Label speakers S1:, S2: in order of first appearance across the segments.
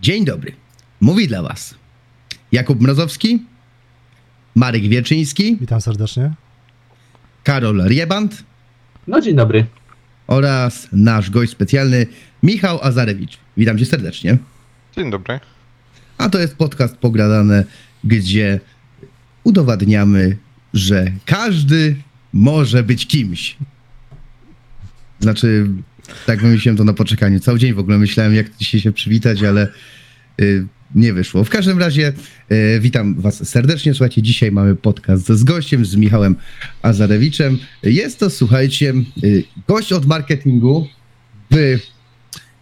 S1: Dzień dobry. Mówi dla Was Jakub Mrozowski, Marek Wieczyński,
S2: Witam serdecznie.
S1: Karol Rieband
S3: No dzień dobry.
S1: oraz nasz gość specjalny Michał Azarewicz. Witam Cię serdecznie.
S4: Dzień dobry.
S1: A to jest podcast Pogradane, gdzie udowadniamy, że każdy może być kimś. Znaczy, tak wymyśliłem to na poczekaniu. Cały dzień w ogóle myślałem, jak dzisiaj się przywitać, ale y, nie wyszło. W każdym razie y, witam Was serdecznie. Słuchajcie, dzisiaj mamy podcast z gościem, z Michałem Azarewiczem. Jest to, słuchajcie, y, gość od marketingu w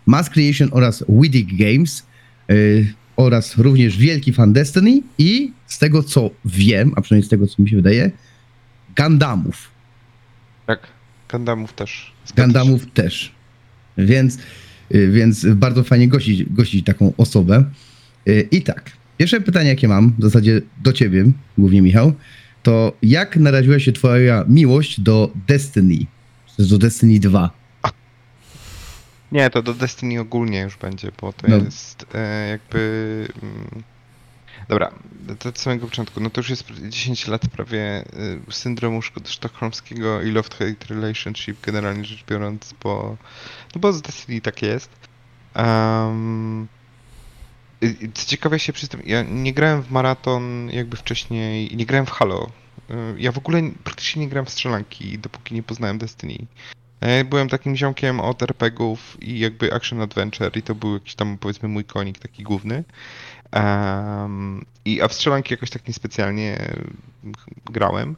S1: Mass Creation oraz Widic Games y, oraz również wielki fan Destiny i z tego co wiem, a przynajmniej z tego co mi się wydaje, Gundamów.
S4: Tak, Gundamów też.
S1: Gundamów też. Więc, y, więc bardzo fajnie gościć, gościć taką osobę. Y, I tak, pierwsze pytanie, jakie mam, w zasadzie do ciebie, głównie Michał, to jak naraziła się twoja miłość do Destiny? Do Destiny 2.
S4: Nie, to do Destiny ogólnie już będzie, bo to
S1: No.
S4: jest e, jakby. Mm, dobra, to od samego początku. No to już jest 10 lat prawie e, syndromu sztokholmskiego i love-hate relationship, generalnie rzecz biorąc, bo. No bo z Destiny tak jest. Um, co ciekawe się przy tym, ja nie grałem w maraton jakby wcześniej, nie grałem w Halo. Y, Ja w ogóle praktycznie nie grałem w strzelanki, dopóki nie poznałem Destiny. Byłem takim ziomkiem od RPGów i jakby action adventure i to był jakiś tam powiedzmy mój konik taki główny. Em, I a w strzelanki jakoś tak niespecjalnie grałem.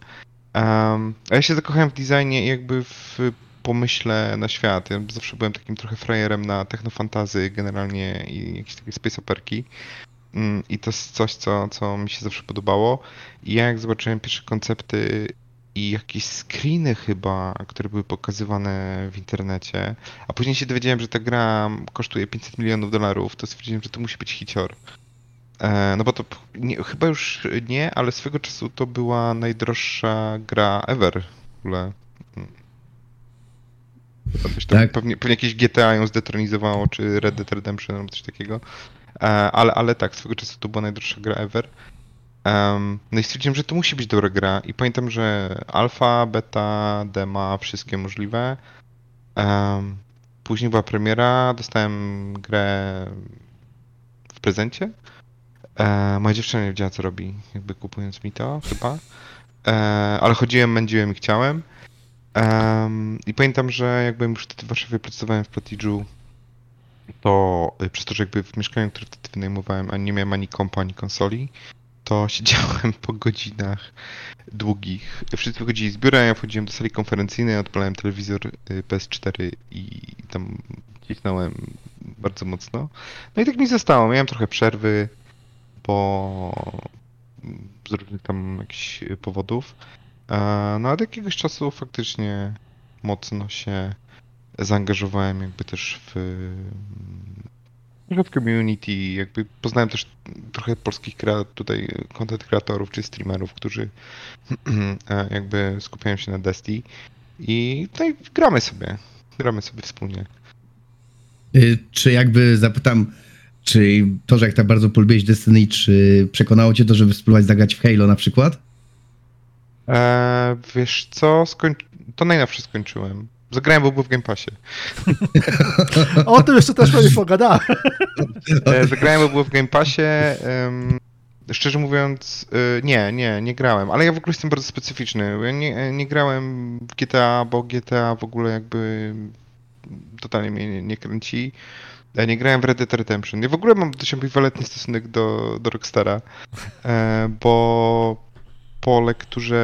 S4: Em, a ja się zakochałem w designie i jakby w pomyśle na świat. Ja zawsze byłem takim trochę frajerem na technofantazy generalnie i jakieś takie space operki. Mm, I to jest coś, co, co mi się zawsze podobało. I ja jak zobaczyłem pierwsze koncepty i jakieś screeny chyba, które były pokazywane w internecie, a później się dowiedziałem, że ta gra kosztuje 500 milionów dolarów, to stwierdziłem, że to musi być hicior. E, no bo to nie, chyba już nie, ale swego czasu to była najdroższa gra ever w ogóle. Mm.
S1: Tak.
S4: Pewnie, pewnie jakieś GTA ją zdetronizowało, czy Red Dead Redemption albo coś takiego. E, ale, ale tak, swego czasu to była najdroższa gra ever. No i stwierdziłem, że to musi być dobra gra. I pamiętam, że alfa, beta, dema, wszystkie możliwe. Później była premiera, dostałem grę w prezencie. E, moja dziewczyna nie wiedziała, co robi, jakby kupując mi to, chyba. E, ale chodziłem, mędziłem i chciałem. Em, I pamiętam, że jakbym już wtedy w Warszawie pracowałem w Prodigy, to y, przez to, że jakby w mieszkaniu, które wtedy wynajmowałem, a nie miałem ani kompa, ani konsoli, to siedziałem po godzinach długich. Wszyscy wychodzili z biura, ja wchodziłem do sali konferencyjnej, odpalałem telewizor y, PS4 i tam cisnąłem bardzo mocno. No i tak mi zostało. Miałem trochę przerwy, bo z różnych tam jakichś powodów. E, No a od jakiegoś czasu faktycznie mocno się zaangażowałem jakby też w w community, jakby poznałem też trochę polskich tutaj content kreatorów czy streamerów, którzy e, jakby skupiają się na Destiny i tutaj gramy sobie, gramy sobie wspólnie.
S1: Y, Czy jakby zapytam, czy to, że jak tak bardzo polubiłeś Destiny, czy przekonało cię to, żeby spróbować zagrać w Halo na przykład?
S4: E, wiesz co, Skoń... to najnowsze skończyłem. Zagrałem, bo był w Game Passie.
S2: O tym jeszcze też pewnie pogadałem.
S4: E, zagrałem, bo był w Game Passie. em, szczerze mówiąc, e, nie, nie, nie grałem. Ale ja w ogóle jestem bardzo specyficzny. Ja nie, nie grałem w GTA, bo GTA w ogóle jakby totalnie mnie nie, nie kręci. Ja nie grałem w Red Dead Redemption. Ja w ogóle mam dość ambiwalentny stosunek do, do Rockstara, e, bo po lekturze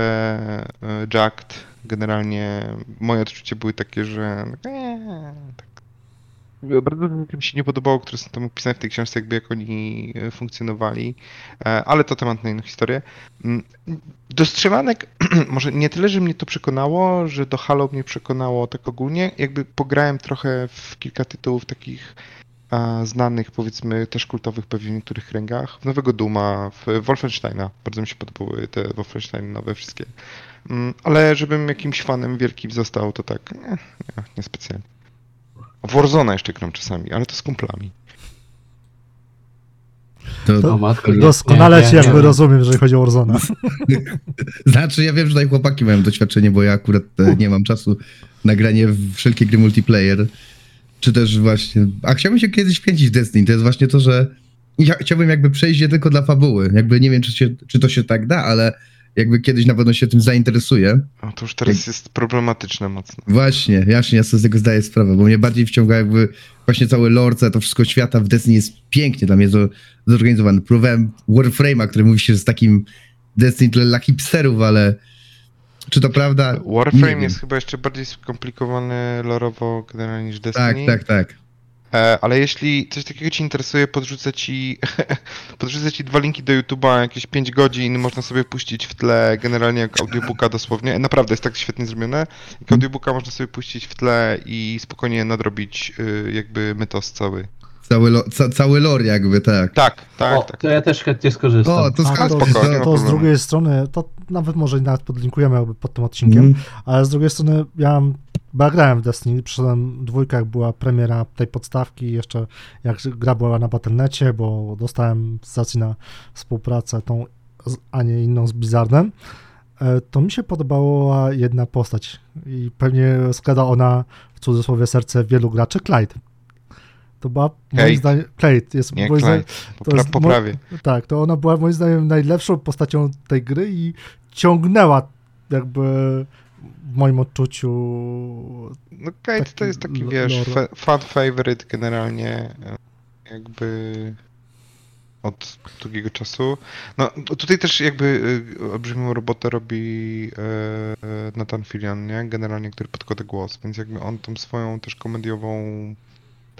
S4: e, Jacked generalnie moje odczucia były takie, że e, tak bardzo mi się nie podobało, które są tam opisane w tej książce, jakby jak oni funkcjonowali, ale to temat na inną historię. Mm, Do strzelanek, może nie tyle, że mnie to przekonało, że do Halo mnie przekonało tak ogólnie, jakby pograłem trochę w kilka tytułów takich znanych, powiedzmy też kultowych pewnie w niektórych kręgach, w Nowego Duma, w Wolfensteina, bardzo mi się podobały te Wolfenstein nowe wszystkie, Mm, ale żebym jakimś fanem wielkim został, to tak, nie, nie, nie specjalnie. W Warzone jeszcze gram czasami, ale to z kumplami.
S1: To,
S2: To-
S3: matko,
S2: Doskonale
S3: nie,
S2: ci
S3: nie,
S2: jakby rozumiem, jeżeli chodzi o Warzona.
S1: Znaczy, ja wiem, że tutaj chłopaki mają doświadczenie, bo ja akurat e, nie mam czasu na granie w wszelkie gry multiplayer. Czy też właśnie. A chciałbym się kiedyś wkręcić w Destiny. To jest właśnie to, że. Ja chciałbym jakby przejść je tylko dla fabuły. Jakby nie wiem, czy, się, czy to się tak da, ale jakby kiedyś na pewno się tym zainteresuję.
S4: O, to już teraz jest problematyczne mocno.
S1: Właśnie, jaśnie, ja sobie z tego zdaję sprawę, bo mnie bardziej wciąga jakby właśnie cały lore, całe to wszystko świata w Destiny jest pięknie dla mnie zo- zorganizowany. Próbowałem Warframe'a, który mówi się, że jest takim Destiny dla hipsterów, ale czy to prawda?
S4: Warframe jest chyba jeszcze bardziej skomplikowany lorowo generalnie niż
S1: Tak,
S4: Destiny.
S1: tak, tak.
S4: E, ale jeśli coś takiego ci interesuje, podrzucę ci, podrzucę ci dwa linki do YouTube'a, jakieś 5 godzin, można sobie puścić w tle, generalnie jak audiobooka dosłownie. Naprawdę jest tak świetnie zrobione. Jak audiobooka można sobie puścić w tle i spokojnie nadrobić y, jakby mytos cały.
S1: Cały, lo, ca, cały lore jakby, tak.
S4: Tak, tak,
S3: o,
S4: tak.
S3: to ja też chętnie skorzystam.
S1: O, to
S2: A to,
S4: nie ma
S2: to z drugiej strony, to nawet może nawet podlinkujemy jakby pod tym odcinkiem,
S1: Mhm.
S2: ale z drugiej strony ja, bo grałem w Destiny, przyszedłem dwójkę, jak była premiera tej podstawki, jeszcze jak gra była na Battle.necie, bo dostałem z racji na współpracę tą, a nie inną z Blizzardem, e, to mi się podobała jedna postać i pewnie składa ona w cudzysłowie serce wielu graczy, Clyde. To była moim
S4: Kate.
S2: zdaniem, Clyde jest
S4: Nie,
S2: moim zdaniem, to jest mo-
S4: poprawię.
S2: tak, to ona była moim zdaniem najlepszą postacią tej gry i ciągnęła jakby w moim odczuciu.
S4: No Kate to jest taki, wiesz,
S2: lore.
S4: fan favorite generalnie, e, jakby od długiego czasu. No tutaj też jakby e, olbrzymią robotę robi e, Nathan Fillion, nie? Generalnie, który podkłada głos, więc jakby on tą swoją też komediową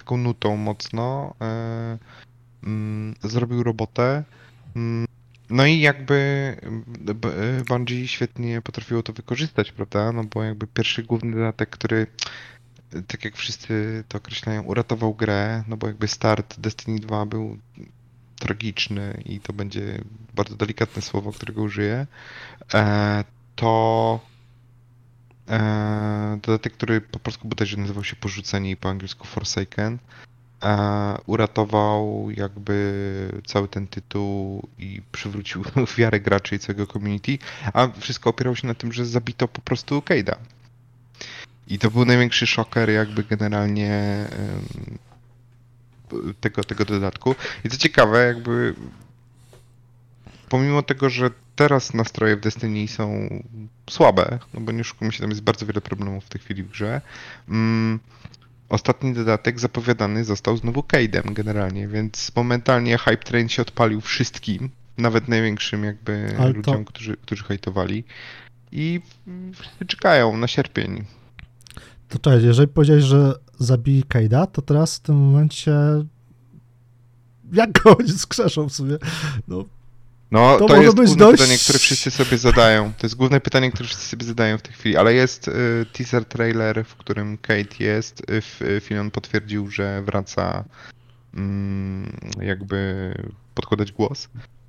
S4: taką nutą mocno e, mm, zrobił robotę. Mm, No i jakby B- e, Bungie świetnie potrafiło to wykorzystać, prawda? No bo jakby pierwszy główny dodatek, który e, tak jak wszyscy to określają, uratował grę, no bo jakby start Destiny 2 był tragiczny i to będzie bardzo delikatne słowo, którego użyję, e, to e, dodatek, który po polsku bodajże nazywał się Porzuceni, po angielsku Forsaken, e, uratował jakby cały ten tytuł i przywrócił wiarę graczy i całego community, a wszystko opierało się na tym, że zabito po prostu Cade'a. I to był największy szoker jakby generalnie tego, tego dodatku. I co ciekawe, jakby pomimo tego, że teraz nastroje w Destiny są słabe, no bo nie oszukujmy się, tam jest bardzo wiele problemów w tej chwili w grze, mm, ostatni dodatek zapowiadany został znowu Cade'em generalnie, więc momentalnie hype train się odpalił wszystkim, nawet największym jakby
S2: Ale to-
S4: ludziom, którzy, którzy hejtowali i czekają na sierpień.
S2: To cześć, jeżeli powiedziałeś, że zabili Kejda, to teraz w tym momencie. Jak go skrzeszą w sumie? No,
S4: No,
S2: To
S4: to,
S2: może
S4: jest
S2: być
S4: główne
S2: dość-
S4: pytanie, które wszyscy sobie zadają. To jest główne pytanie, które wszyscy sobie zadają w tej chwili, ale jest y, teaser trailer, w którym Kate jest. Y, y, Fillon potwierdził, że wraca mm, jakby podkładać głos.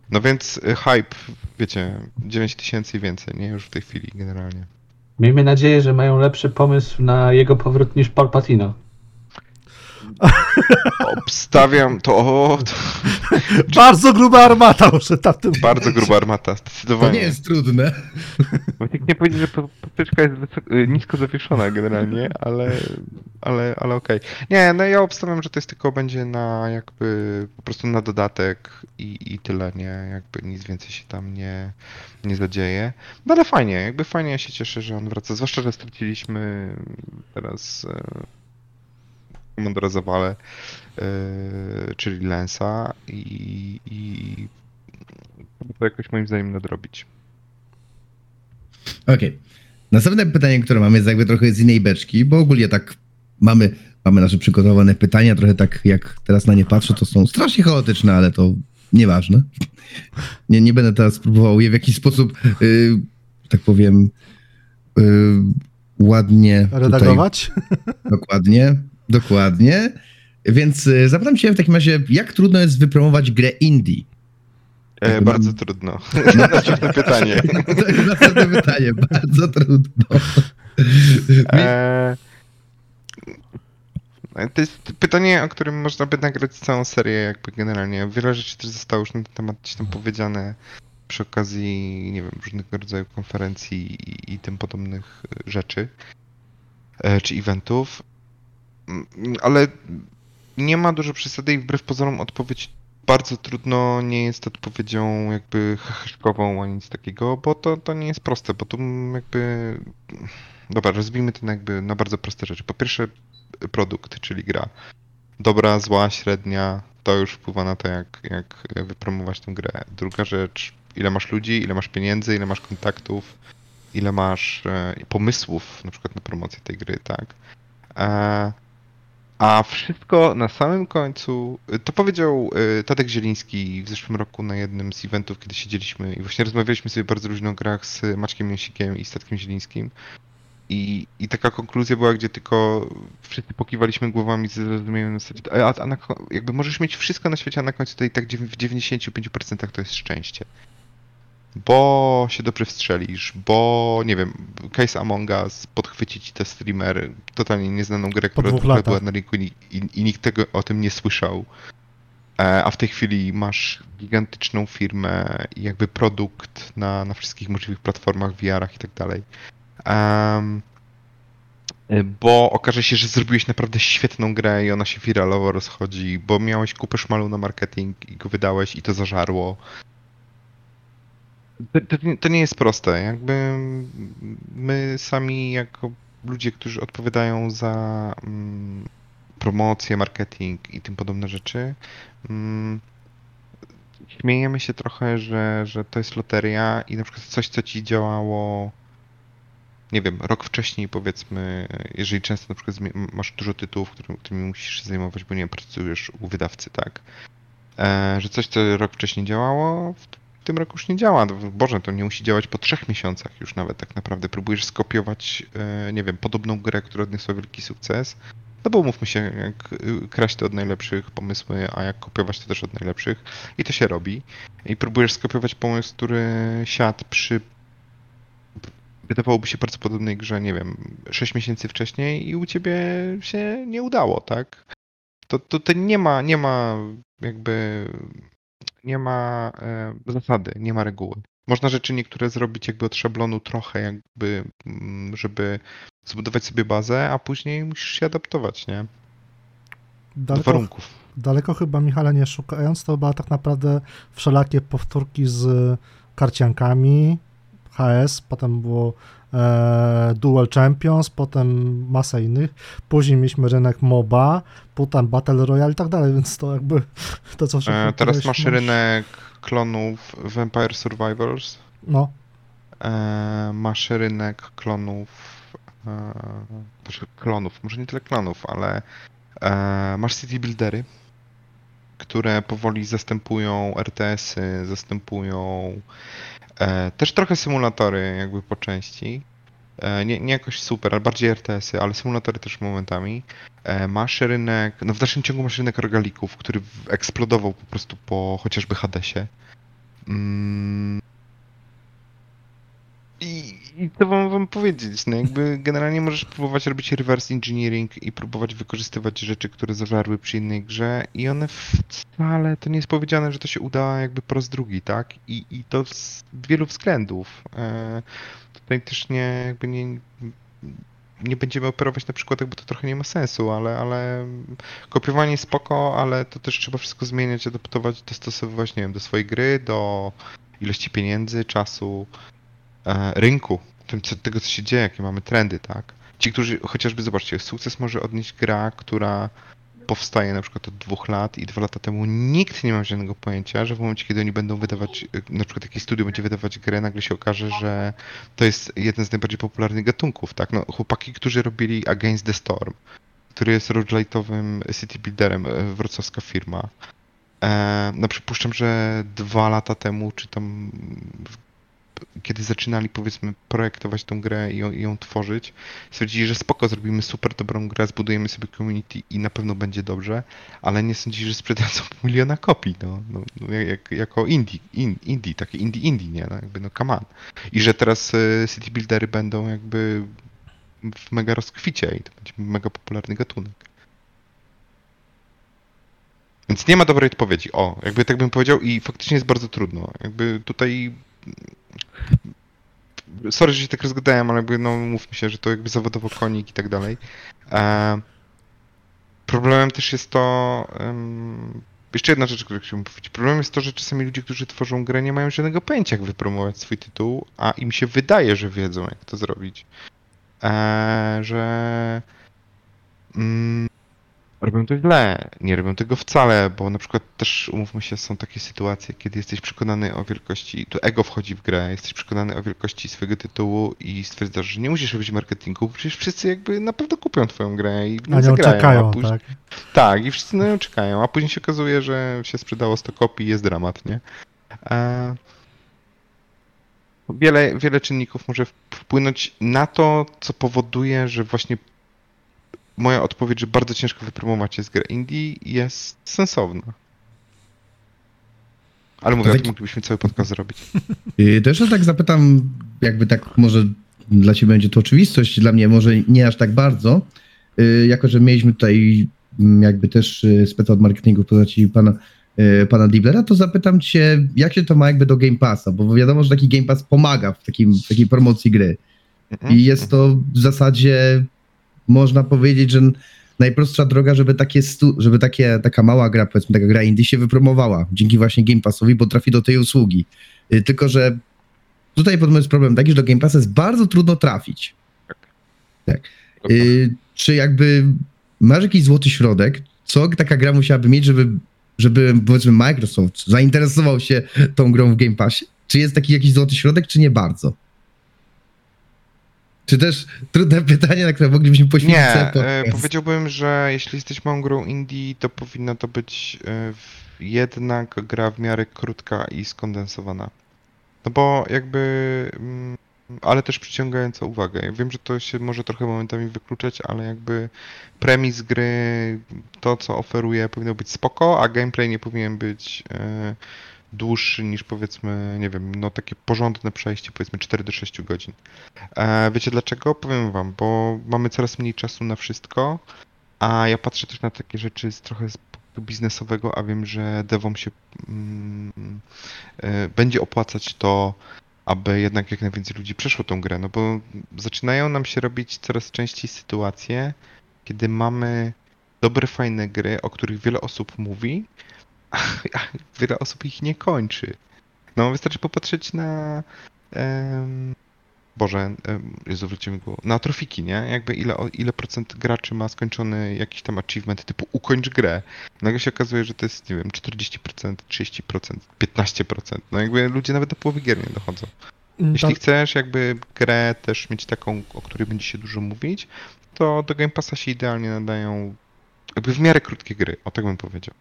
S4: No więc y, hype, wiecie, 9000 tysięcy i więcej, nie? Już w tej chwili generalnie.
S3: Miejmy nadzieję, że mają lepszy pomysł na jego powrót niż Palpatino.
S4: Obstawiam to, o, to
S2: bardzo gruba armata może tam tym
S4: bardzo gruba armata,
S1: To
S4: zdecydowanie.
S1: nie jest trudne.
S4: Wojtek nie powiedział, że po- poptyczka jest wysoko, y, nisko zawieszona generalnie, ale, ale, ale okej. Nie, no ja obstawiam, że to jest tylko będzie na jakby po prostu na dodatek i, i tyle, nie? Jakby nic więcej się tam nie, nie zadzieje. No ale fajnie, jakby fajnie, ja się cieszę, że on wraca, zwłaszcza, że straciliśmy teraz e, komandora Zawale, e, czyli Lensa i, i to jakoś moim zdaniem nadrobić.
S1: Okej. Następne pytanie, które mamy, jest jakby trochę z innej beczki, bo ogólnie tak mamy, mamy nasze przygotowane pytania, trochę tak jak teraz na nie patrzę, to są strasznie chaotyczne, ale to nieważne. Nie, nie będę teraz próbował je w jakiś sposób, yy, tak powiem, yy, ładnie tutaj
S2: redagować.
S1: Dokładnie, dokładnie. Więc y, zapytam cię w takim razie, jak trudno jest wypromować grę indie?
S4: E,
S1: Jakby
S4: bardzo
S1: mam-
S4: trudno. Następne pytanie.
S1: To jest następne pytanie, bardzo trudno.
S4: E, To jest pytanie, o którym można by nagrać całą serię, jakby generalnie. Wiele rzeczy też zostało już na ten temat gdzieś tam powiedziane przy okazji, nie wiem, różnego rodzaju konferencji i, i tym podobnych e, rzeczy, e, czy eventów. Mm, Ale nie ma dużo przesady i wbrew pozorom odpowiedź bardzo trudno nie jest odpowiedzią jakby heheszkową ani nic takiego, bo to, to nie jest proste, bo tu jakby... Dobra, rozbijmy to jakby na bardzo proste rzeczy. Po pierwsze produkt, czyli gra. Dobra, zła, średnia, to już wpływa na to, jak, jak wypromować tę grę. Druga rzecz, ile masz ludzi, ile masz pieniędzy, ile masz kontaktów, ile masz e, pomysłów na przykład na promocję tej gry, tak? E, a wszystko na samym końcu, to powiedział e, Tadek Zieliński w zeszłym roku na jednym z eventów, kiedy siedzieliśmy i właśnie rozmawialiśmy sobie bardzo różno o grach z Maćkiem Jęsikiem i Statkiem Zielińskim. I, I taka konkluzja była, gdzie tylko wszyscy pokiwaliśmy głowami z zrozumieniem a, a na, jakby możesz mieć wszystko na świecie, a na końcu to i tak w 95% to jest szczęście. Bo się dobrze wstrzelisz, bo nie wiem, Case Among Us podchwyci ci te streamer, totalnie nieznaną grę, która była na rynku i, i, i nikt tego o tym nie słyszał. E, A w tej chwili masz gigantyczną firmę i jakby produkt na, na wszystkich możliwych platformach, VR-ach i tak dalej. Y, bo okaże się, że zrobiłeś naprawdę świetną grę i ona się wiralowo rozchodzi, bo miałeś kupę szmalu na marketing i go wydałeś i to zażarło. To, to, nie- jest proste. Jakby my sami jako ludzie, którzy odpowiadają za mm, promocję, marketing i tym podobne rzeczy, mm, śmiejemy się trochę, że, że to jest loteria i na przykład coś, co ci działało nie wiem, rok wcześniej powiedzmy, jeżeli często na przykład masz dużo tytułów, którym, którymi musisz się zajmować, bo nie wiem, pracujesz u wydawcy, tak? E, że coś, co rok wcześniej działało, w tym roku już nie działa. No, Boże, to nie musi działać po trzech miesiącach już nawet tak naprawdę. Próbujesz skopiować, e, nie wiem, podobną grę, która odniosła wielki sukces. No bo umówmy się, jak y, kraść to od najlepszych pomysły, a jak kopiować to też od najlepszych. I to się robi. I próbujesz skopiować pomysł, który siadł przy wydawałoby się bardzo podobnej grze, nie wiem, 6 miesięcy wcześniej i u ciebie się nie udało, tak? To, to, to nie ma, nie ma jakby, nie ma e, zasady, nie ma reguły. Można rzeczy niektóre zrobić jakby od szablonu trochę, jakby, mm, żeby zbudować sobie bazę, a później musisz się adaptować, nie? Do
S2: Daleko,
S4: warunków.
S2: daleko chyba Michale nie szukając, to chyba tak naprawdę wszelakie powtórki z karciankami, HS, potem było Dual Champions, potem masa innych, później mieliśmy rynek MOBA, potem Battle Royale i tak dalej, więc to jakby to co
S4: E,
S2: wcześniej
S4: teraz masz rynek klonów Vampire Survivors,
S2: No,
S4: E, masz rynek klonów, e, znaczy klonów, może nie tyle klonów, ale e, masz city buildery, które powoli zastępują RTS-y, zastępują e, też trochę symulatory jakby po części. E, nie, nie jakoś super, ale bardziej RTS-y, ale symulatory też momentami. E, masz rynek, no w dalszym ciągu masz rynek rogalików, który eksplodował po prostu po chociażby Hadesie. I, I co wam, wam powiedzieć? No jakby generalnie możesz próbować robić reverse engineering i próbować wykorzystywać rzeczy, które zażarły przy innej grze i one wcale, to nie jest powiedziane, że to się uda jakby po raz drugi, tak? I, i to z wielu względów. E, tutaj też nie, jakby nie, nie będziemy operować na przykład, bo to trochę nie ma sensu, ale, ale kopiowanie spoko, ale to też trzeba wszystko zmieniać, adaptować, dostosowywać, nie wiem, do swojej gry, do ilości pieniędzy, czasu, rynku, tym, co, tego, co się dzieje, jakie mamy trendy, tak? Ci, którzy, chociażby, zobaczcie, sukces może odnieść gra, która powstaje na przykład od dwóch lat i dwa lata temu nikt nie miał żadnego pojęcia, że w momencie, kiedy oni będą wydawać, e, na przykład jakieś studio będzie wydawać grę, nagle się okaże, że to jest jeden z najbardziej popularnych gatunków, tak? No, chłopaki, którzy robili Against the Storm, który jest roguelite'owym city builderem, e, wrocławska firma. E, no przypuszczam, że dwa lata temu, czy tam kiedy zaczynali powiedzmy projektować tą grę i ją, i ją tworzyć, stwierdzili, że spoko, zrobimy super dobrą grę, zbudujemy sobie community i na pewno będzie dobrze, ale nie sądzili, że sprzedadzą miliona kopii, no, no, no jak, jako indie, in, indie, takie indie indie, nie, no jakby no come on. I że teraz e, city buildery będą jakby w mega rozkwicie i to będzie mega popularny gatunek. Więc nie ma dobrej odpowiedzi. O, jakby tak bym powiedział i faktycznie jest bardzo trudno. Jakby tutaj... Sorry, że się tak rozgadałem, ale jakby no mówmy się, że to jakby zawodowo konik i tak dalej. E, problemem też jest to... em, jeszcze jedna rzecz, którą chciałbym powiedzieć. Problemem jest to, że czasami ludzie, którzy tworzą grę, nie mają żadnego pojęcia, jak wypromować swój tytuł, a im się wydaje, że wiedzą, jak to zrobić. E, że mm, robią to źle, nie robią tego wcale, bo na przykład też, umówmy się, są takie sytuacje, kiedy jesteś przekonany o wielkości, tu ego wchodzi w grę, jesteś przekonany o wielkości swojego tytułu i stwierdzasz, że nie musisz robić marketingu, bo przecież wszyscy jakby na pewno kupią twoją grę i w nią
S2: A czekają,
S4: a później,
S2: tak?
S4: tak, i wszyscy na nią czekają, a później się okazuje, że się sprzedało 100 kopii jest dramat, nie? E... Wiele, wiele czynników może wpłynąć na to, co powoduje, że właśnie moja odpowiedź, że bardzo ciężko wypromować jest grę indie, jest sensowna. Ale mówię, tym moglibyśmy cały podcast zrobić.
S1: Yy, To jeszcze tak zapytam, jakby tak może dla ciebie będzie to oczywistość, dla mnie może nie aż tak bardzo, Yy, jako że mieliśmy tutaj mm, jakby też yy, speca od marketingu w postaci pana, pana Diblera, to zapytam cię, jak się to ma jakby do Game Passa, bo wiadomo, że taki Game Pass pomaga w takim, takiej promocji gry
S4: Mhm.
S1: i jest to w zasadzie, można powiedzieć, że najprostsza droga, żeby takie, stu, żeby takie, taka mała gra, powiedzmy taka gra indie się wypromowała dzięki właśnie Game Passowi, bo trafi do tej usługi. Yy, Tylko, że tutaj podobno jest problem taki, że do Game Passa jest bardzo trudno trafić.
S4: Dobra.
S1: Y, czy jakby masz jakiś złoty środek, co taka gra musiałaby mieć, żeby, żeby powiedzmy Microsoft zainteresował się tą grą w Game Passie? Czy jest taki jakiś złoty środek, czy nie bardzo? Czy też trudne pytanie, na które moglibyśmy poświęcić
S4: Nie, e, powiedziałbym, że jeśli jesteś małą grą indie, to powinna to być e, jednak gra w miarę krótka i skondensowana. No bo jakby, mm, ale też przyciągająca uwagę. Ja wiem, że to się może trochę momentami wykluczać, ale jakby premis gry, to co oferuje powinno być spoko, a gameplay nie powinien być e, dłuższy niż powiedzmy, nie wiem, no takie porządne przejście, powiedzmy 4 do 6 godzin. E, wiecie dlaczego? Powiem wam, bo mamy coraz mniej czasu na wszystko, a ja patrzę też na takie rzeczy z trochę z biznesowego, a wiem, że devom się mm, e, będzie opłacać to, aby jednak jak najwięcej ludzi przeszło tą grę, no bo zaczynają nam się robić coraz częściej sytuacje, kiedy mamy dobre, fajne gry, o których wiele osób mówi, wiele osób ich nie kończy. No wystarczy popatrzeć na em, Boże, Jezu, wrócimy go. Na trofiki, nie? Jakby ile, ile procent graczy ma skończony jakiś tam achievement typu ukończ grę. Nagle się okazuje, że to jest, nie wiem, 40%, 30%, 15%. No jakby ludzie nawet do połowy gier nie dochodzą. Jeśli
S2: Tak,
S4: chcesz jakby grę też mieć taką, o której będzie się dużo mówić, to do Game Passa się idealnie nadają jakby w miarę krótkie gry, o tak bym powiedział.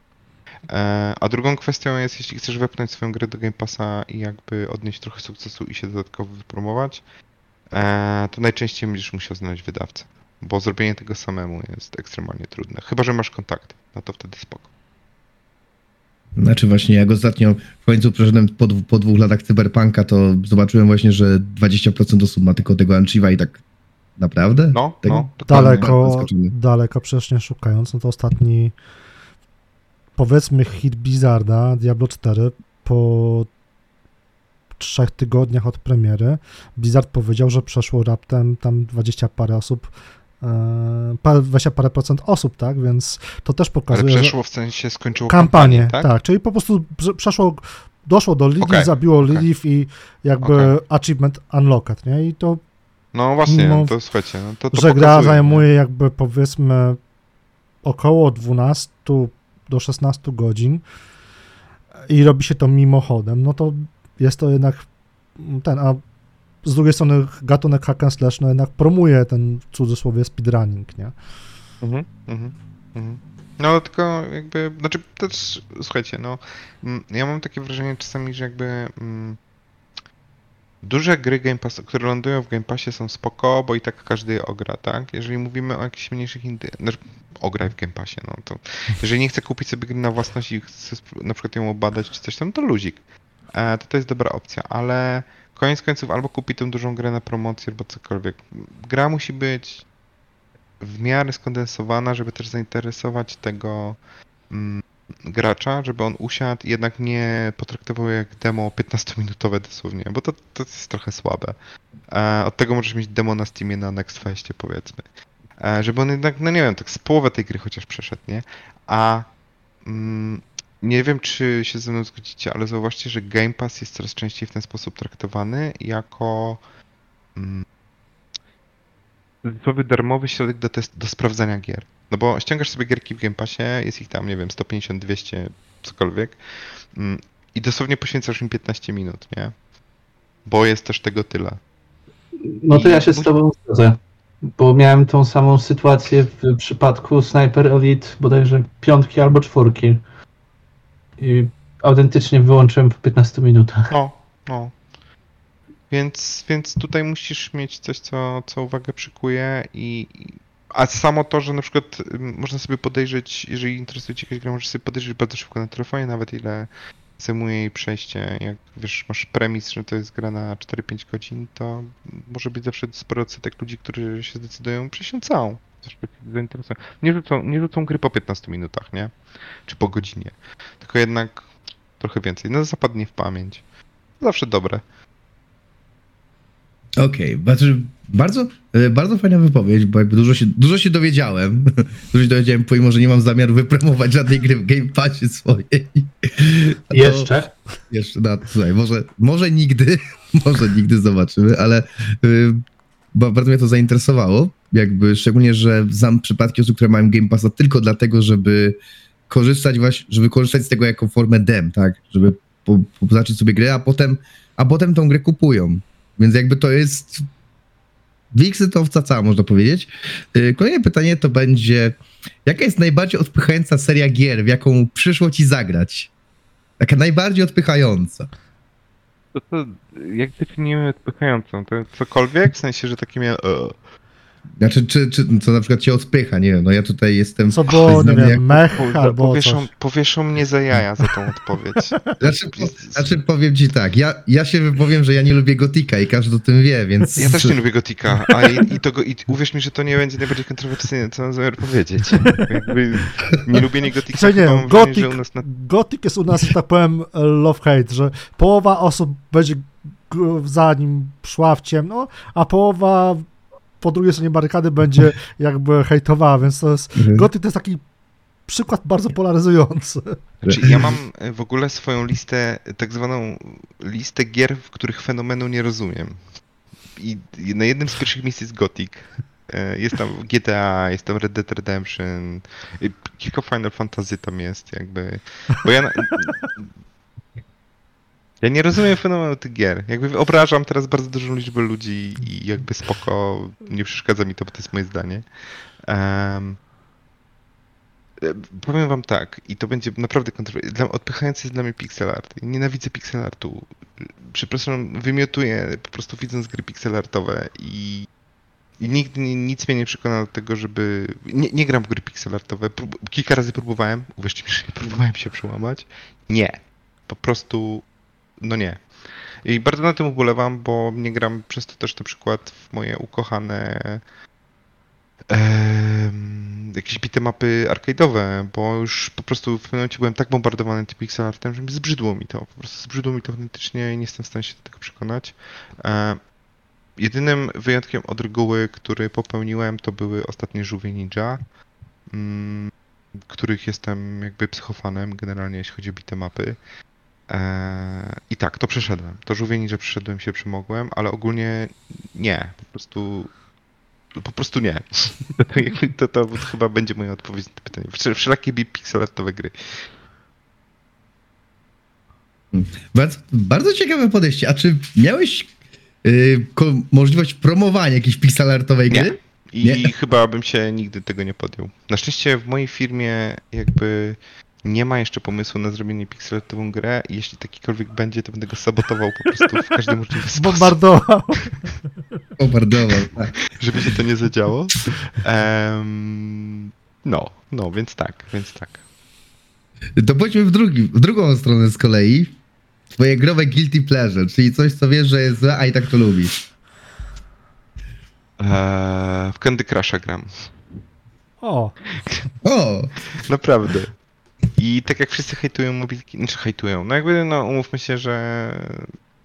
S4: E, A drugą kwestią jest, jeśli chcesz wepchnąć swoją grę do Game Passa i jakby odnieść trochę sukcesu i się dodatkowo wypromować, e, to najczęściej będziesz musiał znaleźć wydawcę, bo zrobienie tego samemu jest ekstremalnie trudne. Chyba, że masz kontakty, no to wtedy spoko.
S1: Znaczy właśnie, jak ostatnio w końcu przeszedłem po, dwu- po dwóch latach cyberpunka, to zobaczyłem właśnie, że 20% osób ma tylko tego Anchiva i tak naprawdę?
S4: No,
S1: Tego-
S4: no,
S2: daleko, daleko przecież nie szukając, no to ostatni powiedzmy hit Blizzarda, Diablo 4 po trzech tygodniach od premiery Blizzard powiedział, że przeszło raptem tam 20 parę osób e, parę, 20 parę procent osób, tak, więc to też
S4: Ale
S2: pokazuje, że
S4: przeszło w sensie skończyło
S2: kampanię,
S4: kampanię,
S2: tak?
S4: tak?
S2: czyli po prostu prze- przeszło, doszło do Lilith,
S4: Okej,
S2: zabiło. Lilith i jakby
S4: Okej.
S2: achievement unlocked, nie, i to
S4: No właśnie,
S2: Mimo,
S4: to słuchajcie, no to, to
S2: że gra
S4: pokazuje,
S2: zajmuje jakby powiedzmy około 12 do 16 godzin i robi się to mimochodem, no to jest to jednak ten, a z drugiej strony gatunek hack and slash no jednak promuje ten w cudzysłowie speedrunning, nie?
S4: Mhm, mhm, mhm. No tylko jakby, znaczy też, słuchajcie, no ja mam takie wrażenie czasami, że jakby mm, duże gry Game Pass, które lądują w Game Passie są spoko, bo i tak każdy je ogra, tak? Jeżeli mówimy o jakichś mniejszych indy... Znaczy, ograj w Game Passie, no to jeżeli nie chce kupić sobie gry na własność i chce sp- na przykład ją obadać czy coś tam, to luzik. E, to to jest dobra opcja, ale koniec końców albo kupi tę dużą grę na promocję, albo cokolwiek. Gra musi być w miarę skondensowana, żeby też zainteresować tego mm, gracza, żeby on usiadł i jednak nie potraktował jak demo 15-minutowe dosłownie, bo to, to jest trochę słabe. E, od tego możesz mieć demo na Steamie na Next Festie powiedzmy. E, żeby on jednak, no nie wiem, tak z połowę tej gry chociaż przeszedł, nie? A mm, nie wiem, czy się ze mną zgodzicie, ale zauważcie, że Game Pass jest coraz częściej w ten sposób traktowany jako mm, darmowy środek do, test, do sprawdzania gier. No bo ściągasz sobie gierki w Game Passie, jest ich tam, nie wiem, 150, 200, cokolwiek mm, i dosłownie poświęcasz im 15 minut, nie? Bo jest też tego tyle.
S3: No to
S4: I
S3: ja się z tobą zgodzę. Bo miałem tą samą sytuację w przypadku Sniper Elite bodajże piątki albo czwórki. I autentycznie wyłączyłem po 15 minutach.
S4: No, no. Więc, więc tutaj musisz mieć coś, co, co uwagę przykuje i... A samo to, że na przykład można sobie podejrzeć, jeżeli interesuje Cię jakaś gra, możesz sobie podejrzeć bardzo szybko na telefonie, nawet ile zajmuje jej przejście. Jak wiesz, masz premis, że to jest gra na 4-5 godzin, to może być zawsze sporo odsetek ludzi, którzy się zdecydują przejść ją całą. Się zainteresują. Nie rzucą, nie rzucą gry po 15 minutach, nie? Czy po godzinie. Tylko jednak trochę więcej. No zapadnie w pamięć. Zawsze dobre.
S1: Okej, znaczy bardzo, e, bardzo fajna wypowiedź, bo jakby dużo się, dużo się dowiedziałem. Dużo się dowiedziałem, pomimo, że nie mam zamiaru wypromować żadnej gry w Game Passie swojej. To-
S3: Jeszcze?
S1: Jeszcze, no słuchaj, może, może nigdy, może nigdy zobaczymy, ale y, ba- bardzo mnie to zainteresowało. Jakby szczególnie, że znam przypadki osób, które mają Game Passa tylko dlatego, żeby korzystać właśnie, żeby korzystać z tego jako formę dem, tak? Żeby po, po, sobie grę, a potem, a potem tą grę kupują. Więc jakby to jest wiksy-towca cała, można powiedzieć. Y, Kolejne pytanie to będzie, jaka jest najbardziej odpychająca seria gier, w jaką przyszło ci zagrać? Taka najbardziej odpychająca.
S4: To, to jak definiujemy odpychającą? To cokolwiek? W sensie, że takie miałem...
S1: Znaczy, czy, czy co na przykład cię odpycha, nie wiem, no ja tutaj jestem...
S2: Co było, nie
S1: znany jak-
S2: wiem, mech
S4: Po,
S2: albo
S4: powieszą,
S2: coś.
S4: powieszą mnie za jaja za tą odpowiedź.
S1: Znaczy, po, znaczy powiem ci tak, ja, ja się wypowiem, że ja nie lubię Gotika i każdy o tym wie, więc...
S4: Ja też nie lubię Gotika, a i, i, to go, i uwierz mi, że to nie będzie najbardziej kontrowersyjne, co mam zamiar powiedzieć. Jakby nie Gotika,
S2: Słuchaj, nie wiem,
S4: mam wrażenie,
S2: Gothic,
S4: że u nas na...
S2: Gothic jest u nas, że tak powiem, love-hate, że połowa osób będzie za nim szła w ciemno, a połowa po drugiej stronie barykady będzie jakby hejtowała, więc to jest...
S1: Mhm.
S2: Gothic to jest taki przykład bardzo polaryzujący.
S4: Znaczy, ja mam e, w ogóle swoją listę, tak zwaną listę gier, w których fenomenu nie rozumiem. I na jednym z pierwszych miejsc jest Gothic. E, Jest tam GTA, jest tam Red Dead Redemption, i kilka Final Fantasy tam jest, jakby. Bo ja. Na... Ja nie rozumiem fenomenu tych gier. Jakby obrażam teraz bardzo dużą liczbę ludzi i jakby spoko, nie przeszkadza mi to, bo to jest moje zdanie. E, Powiem wam tak, i to będzie naprawdę kontrowersyjne. Odpychający jest dla mnie pixel art. Nienawidzę pixel artu. Przepraszam, wymiotuję po prostu widząc gry pixel artowe i, i nigdy nic mnie nie przekona do tego, żeby... Nie, nie gram w gry pixel artowe. Prób, kilka razy próbowałem, uwierzcie mi, że próbowałem się przełamać. Nie. Po prostu, no nie. I bardzo na tym ubolewam, bo nie gram przez to też na przykład w moje ukochane jakieś bitemapy arcade'owe, bo już po prostu w pewnym momencie byłem tak bombardowany tym pixel artem, że mi zbrzydło mi to. Po prostu zbrzydło mi to autentycznie i nie jestem w stanie się do tego przekonać. E, jedynym wyjątkiem od reguły, który popełniłem, to były ostatnie żółwie ninja, mm, których jestem jakby psychofanem generalnie, jeśli chodzi o bitemapy. E, I tak, to przeszedłem. To żółwie ninja przeszedłem, się przemogłem, ale ogólnie nie. Po prostu po prostu nie. To, to, to chyba będzie moja odpowiedź na to pytanie. Wszel- Wszelakie pixelartowe gry.
S1: Bardzo, bardzo ciekawe podejście. A czy miałeś y, ko- możliwość promowania jakiejś pixelartowej
S4: Nie.
S1: gry?
S4: I
S1: Nie?
S4: chyba bym się nigdy tego nie podjął. Na szczęście w mojej firmie jakby nie ma jeszcze pomysłu na zrobienie pixelartową grę i jeśli takikolwiek będzie, to będę go sabotował po prostu w każdy możliwy sposób,
S2: Bombardował.
S1: Bombardował, tak.
S4: żeby się to nie zadziało. Em, no, no, więc tak, więc tak.
S1: To pójdźmy w, drugi, w drugą stronę z kolei. Twoje growe guilty pleasure, czyli coś, co wiesz, że jest złe, a i tak to lubisz.
S4: Eee, w Candy Crusha gram.
S2: O,
S1: O!
S4: Naprawdę. I tak jak wszyscy hejtują mobilki, znaczy hejtują, no jakby no umówmy się, że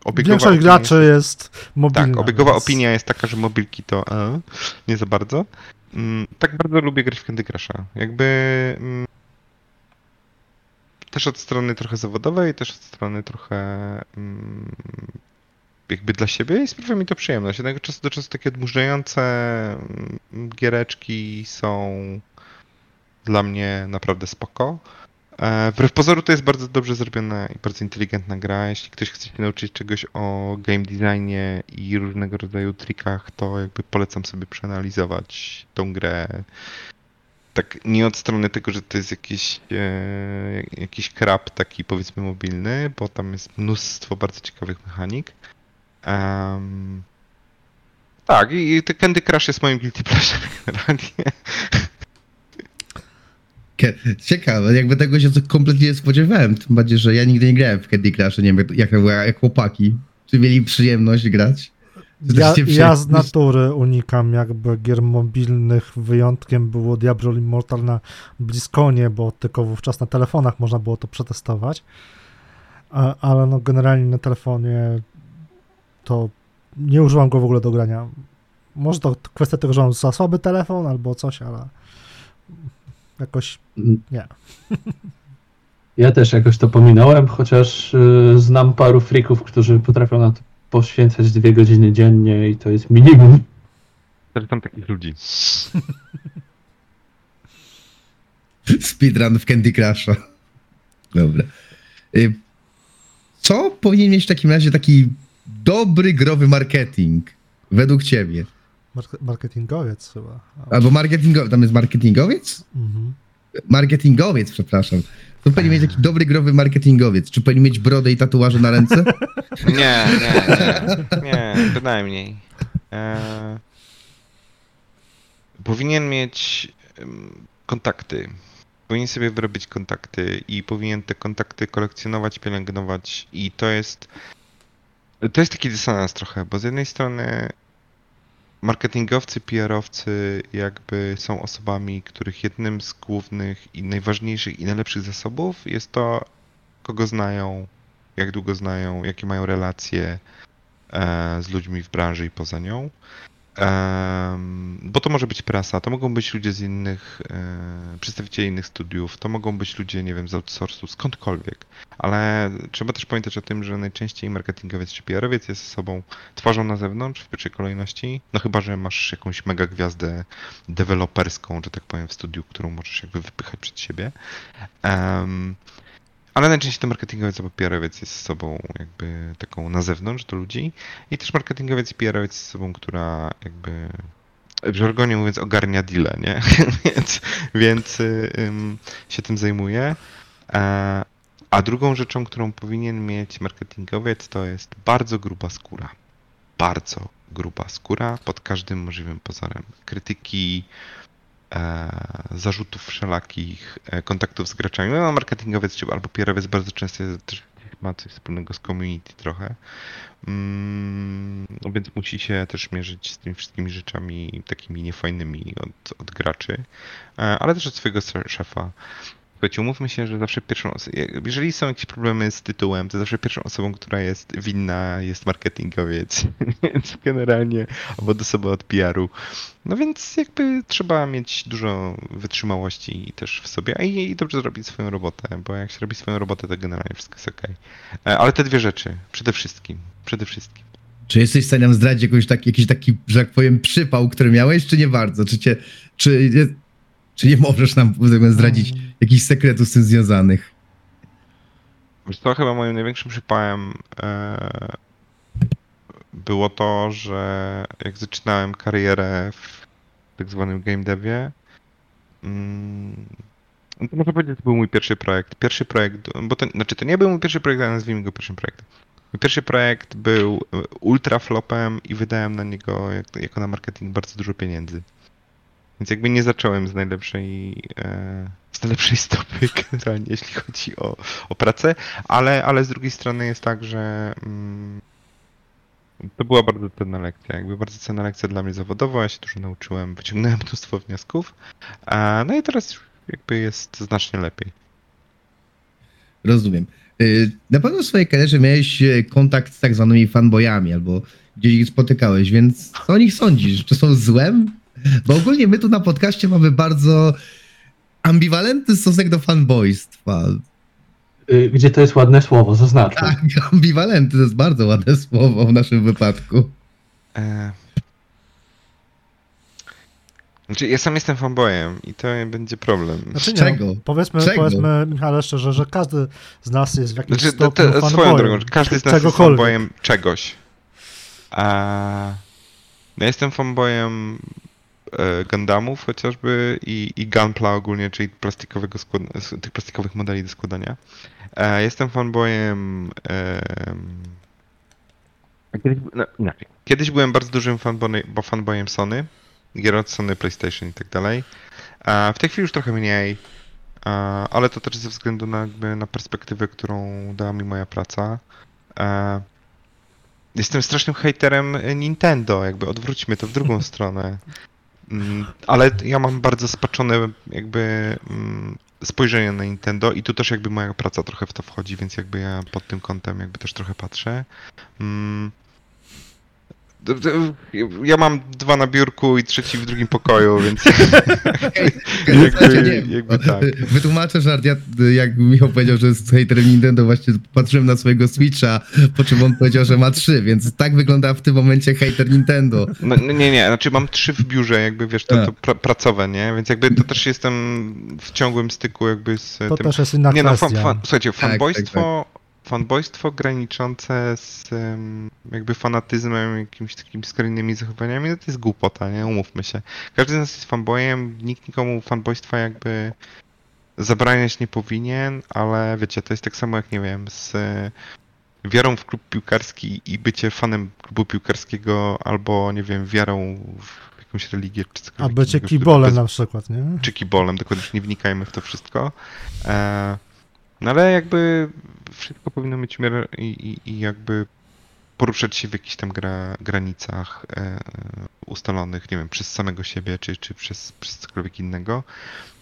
S4: obiegowa
S2: Większość graczy jest mobilna.
S4: Tak, obiegowa
S2: więc-
S4: opinia jest taka, że mobilki to e, nie za bardzo. Mm, tak bardzo lubię grać w Candy Crusha. Jakby mm, też od strony trochę zawodowej, też od strony trochę mm, jakby dla siebie i sprawia mi to przyjemność. Jednego czasu do czasu takie odmurzające mm, giereczki są dla mnie naprawdę spoko. E, Wbrew pozoru to jest bardzo dobrze zrobiona i bardzo inteligentna gra. Jeśli ktoś chce się nauczyć czegoś o game designie i różnego rodzaju trikach, to jakby polecam sobie przeanalizować tą grę. Tak nie od strony tego, że to jest jakiś, e, jakiś krab taki powiedzmy mobilny, bo tam jest mnóstwo bardzo ciekawych mechanik. Em, tak, i, i Candy Crush jest moim guilty pleasure generalnie.
S1: Ciekawe, jakby tego się kompletnie nie spodziewałem. Tym bardziej, że ja nigdy nie grałem w Candy Crush, nie wiem jak, jak, jak chłopaki. Czy mieli przyjemność grać?
S2: Ja, ja z natury unikam jakby gier mobilnych. Wyjątkiem było Diablo Immortal na Bliskonie, bo tylko wówczas na telefonach można było to przetestować. Ale no generalnie na telefonie to nie używam go w ogóle do grania. Może to kwestia tego, że mam za słaby telefon albo coś, ale jakoś Nie.
S3: Ja też jakoś to pominąłem, chociaż y, znam paru freaków, którzy potrafią na to poświęcać dwie godziny dziennie i to jest minimum.
S4: Zresztą takich ludzi.
S1: Speedrun w Candy Crusha. Dobra. Y, Co powinien mieć w takim razie taki dobry growy marketing według ciebie?
S2: Mark- marketingowiec chyba.
S1: Albo marketingowiec, tam jest marketingowiec?
S2: Mhm.
S1: Marketingowiec, przepraszam. To powinien mieć taki dobry growy marketingowiec. Czy powinien mieć brodę i tatuaże na ręce?
S4: Nie, nie, nie, nie, bynajmniej. E, powinien mieć kontakty. Powinien sobie wyrobić kontakty i powinien te kontakty kolekcjonować, pielęgnować i to jest to jest taki dysonans trochę, bo z jednej strony marketingowcy, PR-owcy jakby są osobami, których jednym z głównych i najważniejszych i najlepszych zasobów jest to, kogo znają, jak długo znają, jakie mają relacje e, z ludźmi w branży i poza nią. Bo to może być prasa, to mogą być ludzie z innych, e, przedstawicieli innych studiów, to mogą być ludzie, nie wiem, z outsourcu, skądkolwiek. Ale trzeba też pamiętać o tym, że najczęściej marketingowiec czy PR-owiec jest osobą twarzą na zewnątrz w pierwszej kolejności, no chyba, że masz jakąś mega gwiazdę deweloperską, że tak powiem, w studiu, którą możesz jakby wypychać przed siebie. Ale najczęściej to marketingowiec albo PR-owiec jest osobą jakby taką na zewnątrz do ludzi i też marketingowiec i PR-owiec jest osobą, która jakby w żargonie mówiąc ogarnia deale, nie? więc więc ym, się tym zajmuje. E, a drugą rzeczą, którą powinien mieć marketingowiec to jest bardzo gruba skóra. Bardzo gruba skóra pod każdym możliwym pozorem. Krytyki, zarzutów wszelakich, e, kontaktów z graczami. No, marketingowiec czy albo PR-owiec bardzo często też ma coś wspólnego z community trochę. Mm, no więc musi się też mierzyć z tymi wszystkimi rzeczami takimi niefajnymi od, od graczy, e, ale też od swojego szefa. Słuchajcie, umówmy się, że zawsze pierwszą osobą, jeżeli są jakieś problemy z tytułem, to zawsze pierwszą osobą, która jest winna jest marketingowiec, więc generalnie, albo do osoby od PR-u. No więc jakby trzeba mieć dużo wytrzymałości też w sobie, a i, i dobrze zrobić swoją robotę, bo jak się robi swoją robotę, to generalnie wszystko jest okej. E, Ale te dwie rzeczy, przede wszystkim, przede wszystkim.
S1: Czy jesteś w stanie nam zdradzić jakoś tak, jakiś taki, że tak powiem, przypał, który miałeś, czy nie bardzo? Czy, cię, czy, nie- czy nie możesz nam zdradzić jakichś sekretów z tym związanych?
S4: Wiesz co, chyba moim największym przypałem e, było to, że jak zaczynałem karierę w tak zwanym game devie, mm, no to można powiedzieć, że to był mój pierwszy projekt. Pierwszy projekt, bo to, znaczy to nie był mój pierwszy projekt, ale nazwijmy go pierwszym projektem. Mój pierwszy projekt był e, ultra flopem i wydałem na niego jak, jako na marketing bardzo dużo pieniędzy. Więc jakby nie zacząłem z najlepszej, e, z najlepszej stopy generalnie, jeśli chodzi o, o pracę, ale, ale z drugiej strony jest tak, że mm, to była bardzo cenna lekcja, jakby bardzo cenna lekcja dla mnie zawodowo, ja się dużo nauczyłem, wyciągnąłem mnóstwo wniosków, a, no i teraz jakby jest znacznie lepiej.
S1: Rozumiem. Y, Na pewno w swojej karierze miałeś e, kontakt z tak zwanymi fanboyami, albo gdzieś ich spotykałeś, więc co o nich sądzisz? Czy są złem? Bo ogólnie my tu na podcaście mamy bardzo ambiwalentny stosunek do fanboystwa.
S3: Y, Gdzie to jest ładne słowo, zaznaczam.
S1: Tak, ambiwalentny to jest bardzo ładne słowo w naszym wypadku.
S4: E... Znaczy, ja sam jestem fanboyem i to będzie problem.
S2: Znaczy nie,
S1: Czego?
S2: no, Powiedzmy,
S1: Czego?
S2: powiedzmy, Michale, szczerze, że każdy z nas jest w jakimś
S4: Znaczy, to,
S2: stopniu
S4: to, swoją
S2: fanboyem.
S4: drogą, każdy z nas jest fanboyem czegoś. A... Ja jestem fanboyem Gundamów chociażby i, i Gunpla ogólnie, czyli plastikowego tych plastikowych modeli do składania. E, jestem fanboyem... em, Kiedyś, no, inaczej. Kiedyś byłem bardzo dużym fanboy, bo fanboyem Sony, gier od Sony, PlayStation i tak dalej. W tej chwili już trochę mniej, ale to też ze względu na, jakby, na perspektywę, którą dała mi moja praca. Jestem strasznym hejterem Nintendo, jakby odwróćmy to w drugą stronę. Mm, Ale ja mam bardzo spaczone jakby mm, spojrzenie na Nintendo i tu też jakby moja praca trochę w to wchodzi, więc jakby ja pod tym kątem jakby też trochę patrzę. Ja mam dwa na biurku i trzeci w drugim pokoju, więc
S1: Słuchajcie, nie,
S4: jakby, jakby tak.
S1: Wytłumaczę żart. Ja, jak Michał powiedział, że jest haterem Nintendo, właśnie patrzyłem na swojego Switcha, po czym on powiedział, że ma trzy, więc tak wygląda w tym momencie hater Nintendo.
S4: No, no nie, nie, znaczy mam trzy w biurze, jakby wiesz, to, to pra, pracowe, nie? Więc jakby to też jestem w ciągłym styku jakby z
S2: To
S4: tym.
S2: też jest inna
S4: Nie no,
S2: kwestia.
S4: fan, fan, słuchajcie,
S1: tak,
S4: fanboystwo, fanboystwo graniczące z jakby fanatyzmem, jakimiś takimi skrajnymi zachowaniami, no to jest głupota, nie? Umówmy się. Każdy z nas jest fanboyem, nikt nikomu fanboystwa jakby zabraniać nie powinien, ale wiecie, to jest tak samo jak, nie wiem, z e, wiarą w klub piłkarski i bycie fanem klubu piłkarskiego, albo, nie wiem, wiarą w jakąś religię, czy
S2: A
S4: cokolwiek
S2: bycie
S4: innego, które
S2: kibolem
S4: bez-
S2: na przykład, nie?
S4: czy kibolem, dokładnie nie wnikajmy w to wszystko. E, no ale jakby wszystko powinno mieć miarę i, i, i jakby poruszać się w jakichś tam gra, granicach e, ustalonych, nie wiem, przez samego siebie, czy, czy przez, przez cokolwiek innego.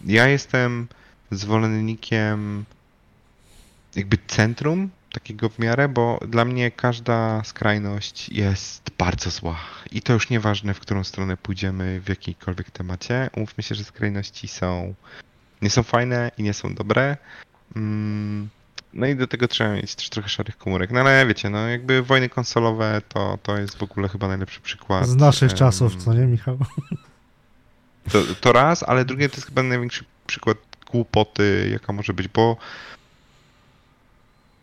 S4: Ja jestem zwolennikiem jakby centrum takiego w miarę, bo dla mnie każda skrajność jest bardzo zła. I to już nieważne, w którą stronę pójdziemy w jakiejkolwiek temacie. Umówmy się, że skrajności są nie są fajne i nie są dobre. Mm, No i do tego trzeba mieć też trochę szarych komórek. No ale wiecie, no jakby wojny konsolowe to, to jest w ogóle chyba najlepszy przykład.
S2: Z naszych
S4: em,
S2: czasów, co nie, Michał?
S4: to, to raz, ale drugie to jest chyba największy przykład głupoty, jaka może być, bo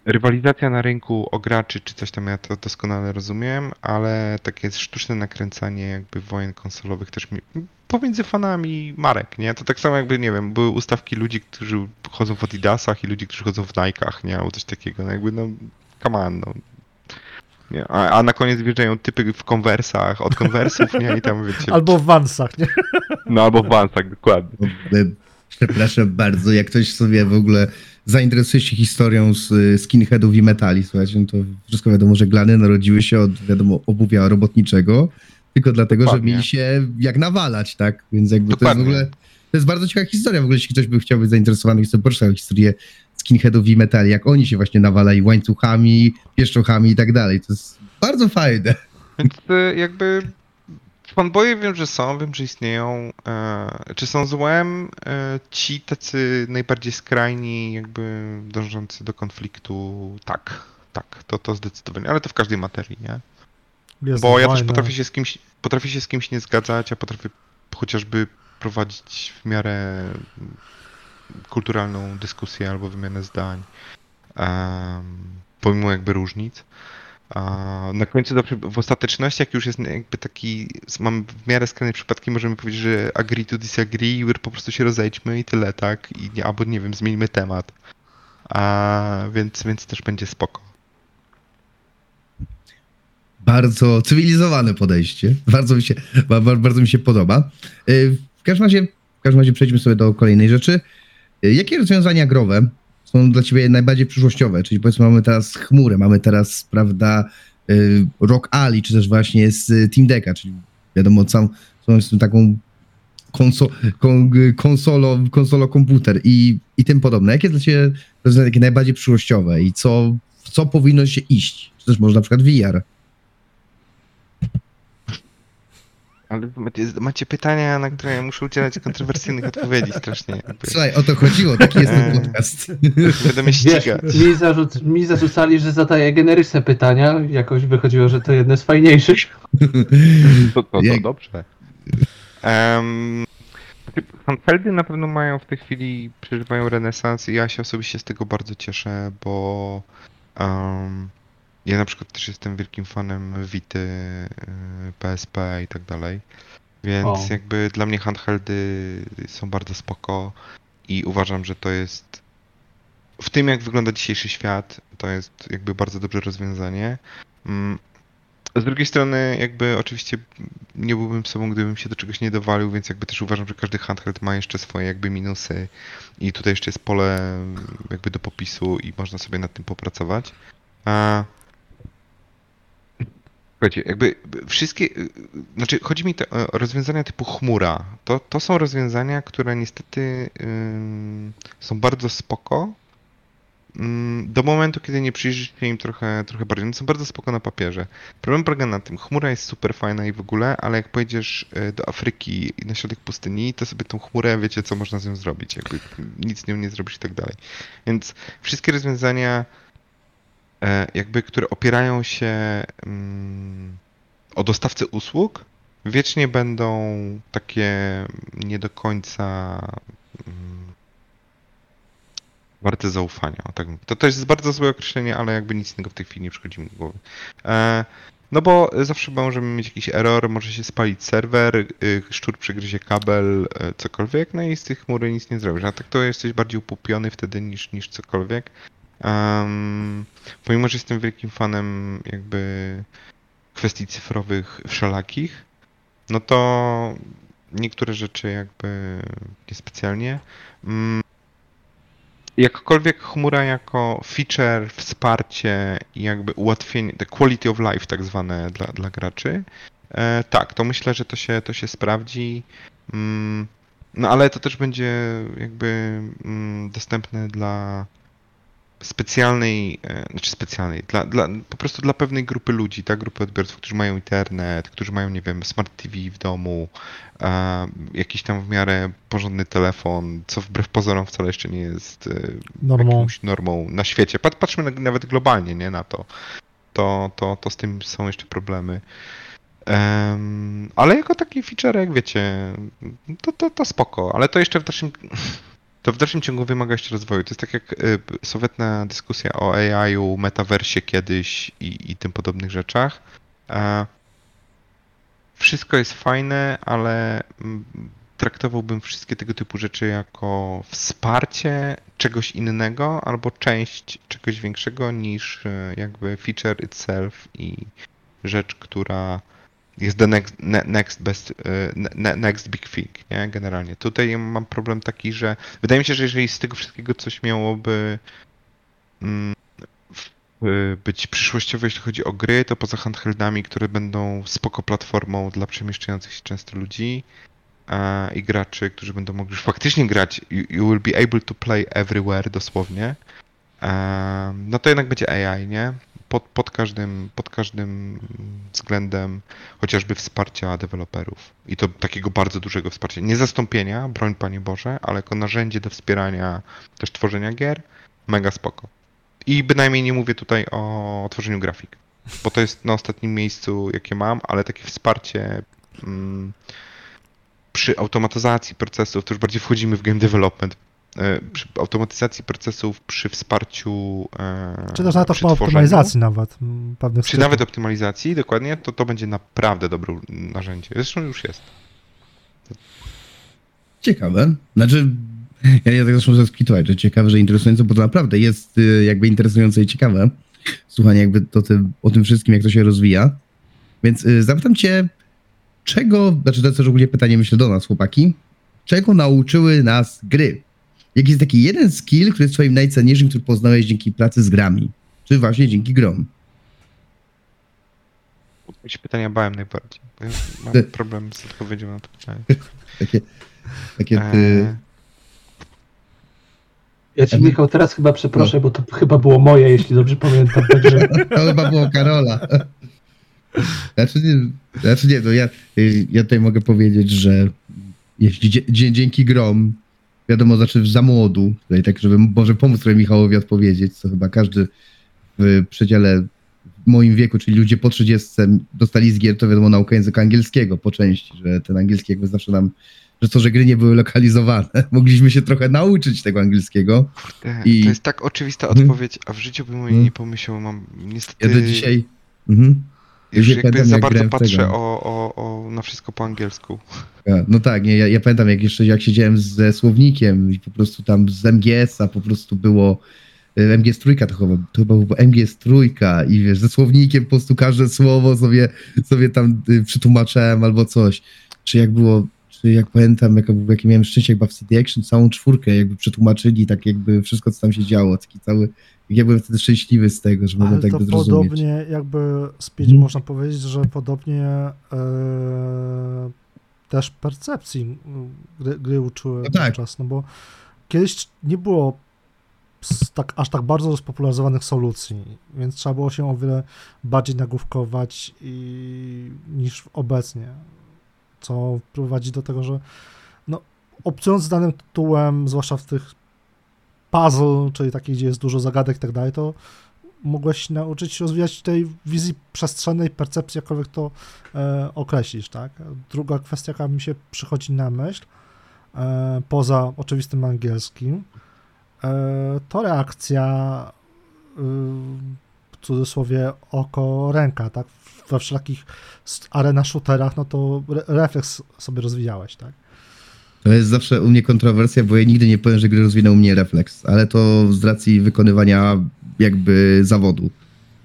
S4: rywalizacja na rynku o graczy czy coś tam ja to doskonale rozumiem, ale takie sztuczne nakręcanie jakby wojen konsolowych też mi, pomiędzy fanami marek, nie? To tak samo jakby, nie wiem, były ustawki ludzi, którzy chodzą w Adidasach i ludzi, którzy chodzą w Nike'ach, nie? Albo coś takiego, no jakby no, come on, no. Nie? A, a na koniec wjeżdżają typy w konwersach, od konwersów, nie? I tam wiecie,
S2: Albo w Vansach, nie?
S4: no albo w Vansach, dokładnie.
S1: Przepraszam bardzo, jak ktoś sobie w ogóle zainteresuje się historią z e, skinheadów i metali, słuchajcie, no to wszystko wiadomo, że glany narodziły się od, wiadomo, obuwia robotniczego, tylko dlatego, że
S4: Dokładnie.
S1: mieli się jak nawalać, tak? Więc jakby
S4: Dokładnie.
S1: to jest w ogóle, to jest bardzo ciekawa historia, w ogóle jeśli ktoś by chciał być zainteresowany, to poczytał historię skinheadów i metali, jak oni się właśnie nawalali łańcuchami, pieszczochami i tak dalej, to jest bardzo fajne.
S4: Więc y, jakby fanboye wiem, że są, wiem, że istnieją. E, czy są złem? E, ci tacy najbardziej skrajni, jakby dążący do konfliktu, tak. Tak, to, to zdecydowanie, ale to w każdej materii, nie?
S2: Jest
S4: Bo ja też potrafię się z kimś, potrafię się z kimś nie zgadzać, a potrafię chociażby prowadzić w miarę kulturalną dyskusję albo wymianę zdań, em, pomimo jakby różnic. Na końcu zawsze w ostateczności, jak już jest jakby taki, mamy w miarę skrajne przypadki, możemy powiedzieć, że agree to disagree po prostu się rozejdźmy i tyle, tak? I, albo nie wiem, zmieńmy temat. A, więc, więc też będzie spoko.
S1: Bardzo cywilizowane podejście. Bardzo mi się, ba- ba- bardzo mi się podoba. Y, W każdym razie, w każdym razie przejdźmy sobie do kolejnej rzeczy. Y, Jakie rozwiązania growe są dla ciebie najbardziej przyszłościowe? Czyli powiedzmy mamy teraz chmurę, mamy teraz, prawda, y, Rock Ali, czy też właśnie z y, Team Decka, czyli wiadomo, całą, są z taką konso, kon, konsolo, konsolo komputer i, i tym podobne. Jakie dla Ciebie rozwiązania takie najbardziej przyszłościowe i co, co powinno się iść? Czy też może na przykład VR?
S4: Ale macie, pytania, na które ja muszę udzielać kontrowersyjnych odpowiedzi strasznie. Jakby.
S1: Słuchaj, o to chodziło, taki jest ten podcast.
S4: Będę mnie
S3: Wiesz,
S4: ścigać.
S3: mi, zarzuc, mi zarzucali, że zadaję generyczne pytania. Jakoś wychodziło, że to jedne z fajniejszych.
S4: To, to, to
S1: Jak-
S4: dobrze. Um, na pewno mają w tej chwili, przeżywają renesans i ja się osobiście z tego bardzo cieszę, bo um, ja na przykład też jestem wielkim fanem Vity, y, PSP i tak dalej. Więc
S3: O.
S4: jakby dla mnie handheldy są bardzo spoko i uważam, że to jest w tym jak wygląda dzisiejszy świat, to jest jakby bardzo dobre rozwiązanie. Mm, z drugiej strony, jakby oczywiście nie byłbym sobą, gdybym się do czegoś nie dowalił, więc jakby też uważam, że każdy handheld ma jeszcze swoje jakby minusy i tutaj jeszcze jest pole jakby do popisu i można sobie nad tym popracować. A... Słuchajcie, jakby wszystkie, y, znaczy chodzi mi te, o rozwiązania typu chmura. To, to są rozwiązania, które niestety ym, są bardzo spoko, Mm, do momentu, kiedy nie przyjrzysz się im trochę, trochę bardziej. One są bardzo spoko na papierze. Problem polega na tym, chmura jest super fajna i w ogóle, ale jak pojedziesz e, do Afryki i na środek pustyni, to sobie tą chmurę wiecie, co można z nią zrobić. Jakby nic z nią nie zrobisz i tak dalej. Więc wszystkie rozwiązania, jakby, które opierają się mm, o dostawcę usług, wiecznie będą takie nie do końca mm, warte zaufania. Tak. To też jest bardzo złe określenie, ale jakby nic innego w tej chwili nie przychodzi mi do głowy. E, no bo zawsze możemy mieć jakiś error, może się spalić serwer, y, szczur przegryzie kabel, e, cokolwiek, no i z tych chmury nic nie zrobisz. A tak to jesteś bardziej upupiony wtedy niż, niż cokolwiek. Em, pomimo, że jestem wielkim fanem jakby kwestii cyfrowych wszelakich, no to niektóre rzeczy jakby niespecjalnie. Mm, Jakkolwiek chmura jako feature, wsparcie i jakby ułatwienie, the quality of life tak zwane dla, dla graczy, e, tak, to myślę, że to się, to się sprawdzi. Mm, no ale to też będzie jakby mm, dostępne dla specjalnej, e, znaczy specjalnej, dla, dla, po prostu dla pewnej grupy ludzi, tak, grupy odbiorców, którzy mają internet, którzy mają, nie wiem, smart TV w domu, e, jakiś tam w miarę porządny telefon, co wbrew pozorom wcale jeszcze nie jest e,
S2: Normą.
S4: jakąś normą na świecie. Pat, patrzmy na, nawet globalnie, nie, na to. To, to, to z tym są jeszcze problemy. Em, ale jako taki feature, jak wiecie, to, to, to spoko, ale to jeszcze w dalszym, to w dalszym ciągu wymaga jeszcze rozwoju. To jest tak jak y, dyskusja o AI-u, metaversie kiedyś i, i tym podobnych rzeczach. E, wszystko jest fajne, ale mm, traktowałbym wszystkie tego typu rzeczy jako wsparcie czegoś innego albo część czegoś większego niż e, jakby feature itself i rzecz, która jest the next, ne, next best, ne, next big thing, nie? Generalnie. Tutaj mam problem taki, że wydaje mi się, że jeżeli z tego wszystkiego coś miałoby mm, y, być przyszłościowe, jeśli chodzi o gry, to poza handheldami, które będą spoko platformą dla przemieszczających się często ludzi i graczy, którzy będą mogli już faktycznie grać, you, you will be able to play everywhere dosłownie, no to jednak będzie AI, nie? Pod, pod, każdym, pod każdym względem chociażby wsparcia deweloperów. I to takiego bardzo dużego wsparcia. Nie zastąpienia, broń Panie Boże, ale jako narzędzie do wspierania też tworzenia gier, mega spoko. I bynajmniej nie mówię tutaj o tworzeniu grafik, bo to jest na ostatnim miejscu, jakie mam, ale takie wsparcie mm, przy automatyzacji procesów, to już bardziej wchodzimy w game development, przy automatyzacji procesów, przy wsparciu e,
S2: Czy też nawet
S4: przy
S2: optymalizacji nawet mm, pewnych
S4: nawet optymalizacji, dokładnie, to to będzie naprawdę dobre narzędzie. Zresztą już jest.
S1: Ciekawe. Znaczy, ja nie tak zresztą zaskwitować, że ciekawe, że interesujące, bo to naprawdę jest y, jakby interesujące i ciekawe. Słuchanie jakby to tym, o tym wszystkim, jak to się rozwija. Więc y, zapytam cię, czego, znaczy to jest też ogólnie pytanie, myślę, do nas, chłopaki. Czego nauczyły nas gry? Jaki jest taki jeden skill, który jest twoim najcenniejszym, który poznałeś dzięki pracy z grami? Czy właśnie dzięki grom?
S4: się pytania bałem najbardziej. Bo ja mam
S1: Ty-
S4: problem z odpowiedzią na to pytanie.
S1: Takie, takie ty...
S4: Eee,
S3: Ja ci. Michał, teraz chyba przeproszę, bo to chyba było moje, jeśli dobrze pamiętam. Także
S1: To chyba było Karola. Znaczy nie, znaczy nie no ja, ja tutaj mogę powiedzieć, że jeśli dzięki grom, wiadomo, znaczy za młodu, tutaj tak, żeby może pomóc trochę Michałowi odpowiedzieć, co chyba każdy w przedziale w moim wieku, czyli ludzie po 30 dostali z gier, to wiadomo, naukę języka angielskiego po części, że ten angielski jakby zawsze nam, że to, że gry nie były lokalizowane, mogliśmy się trochę nauczyć tego angielskiego.
S4: e,
S1: I-
S4: To jest tak oczywista
S1: Mhm.
S4: odpowiedź, a w życiu bym o niej
S1: Mhm.
S4: nie pomyślał. Mam niestety.
S1: Ja do dzisiaj... Mhm.
S4: Już
S1: dzisiaj
S4: jakby
S1: pamiętam,
S4: za
S1: jak
S4: bardzo patrzę o, o, o, na wszystko po angielsku.
S1: No tak, nie, ja, ja pamiętam jak jeszcze jak siedziałem ze słownikiem i po prostu tam z MGS-a po prostu było e, MGS trójka to chyba, to chyba było MGS trójka i wiesz, ze słownikiem po prostu każde słowo sobie, sobie tam y, przetłumaczałem albo coś. Czy jak było, czy jak pamiętam, jak, jakie miałem szczęście, jakby w CD Action całą czwórkę jakby przetłumaczyli, tak jakby wszystko, co tam się działo, taki cały, ja byłem wtedy szczęśliwy z tego, że mogłem tak
S2: to
S1: zrozumieć.
S2: podobnie jakby Speed
S1: Mhm.
S2: można powiedzieć, że podobnie e, też percepcji gry, gry uczyły
S1: No tak.
S2: czas, no bo kiedyś nie było tak, aż tak bardzo spopularyzowanych solucji, więc trzeba było się o wiele bardziej nagłówkować i, niż obecnie, co prowadzi do tego, że no, obcując danym tytułem, zwłaszcza w tych puzzle, czyli takich, gdzie jest dużo zagadek i tak dalej, to mogłeś nauczyć się rozwijać tej wizji przestrzennej, percepcji, jakkolwiek to e, określisz, tak? Druga kwestia, jaka mi się przychodzi na myśl, e, poza oczywistym angielskim, e, to reakcja y, w cudzysłowie oko, ręka, tak? We wszelakich arena shooterach, no to re, refleks sobie rozwijałeś, tak?
S1: To jest zawsze u mnie kontrowersja, bo ja nigdy nie powiem, że gry rozwinął mnie refleks, ale to z racji wykonywania jakby zawodu.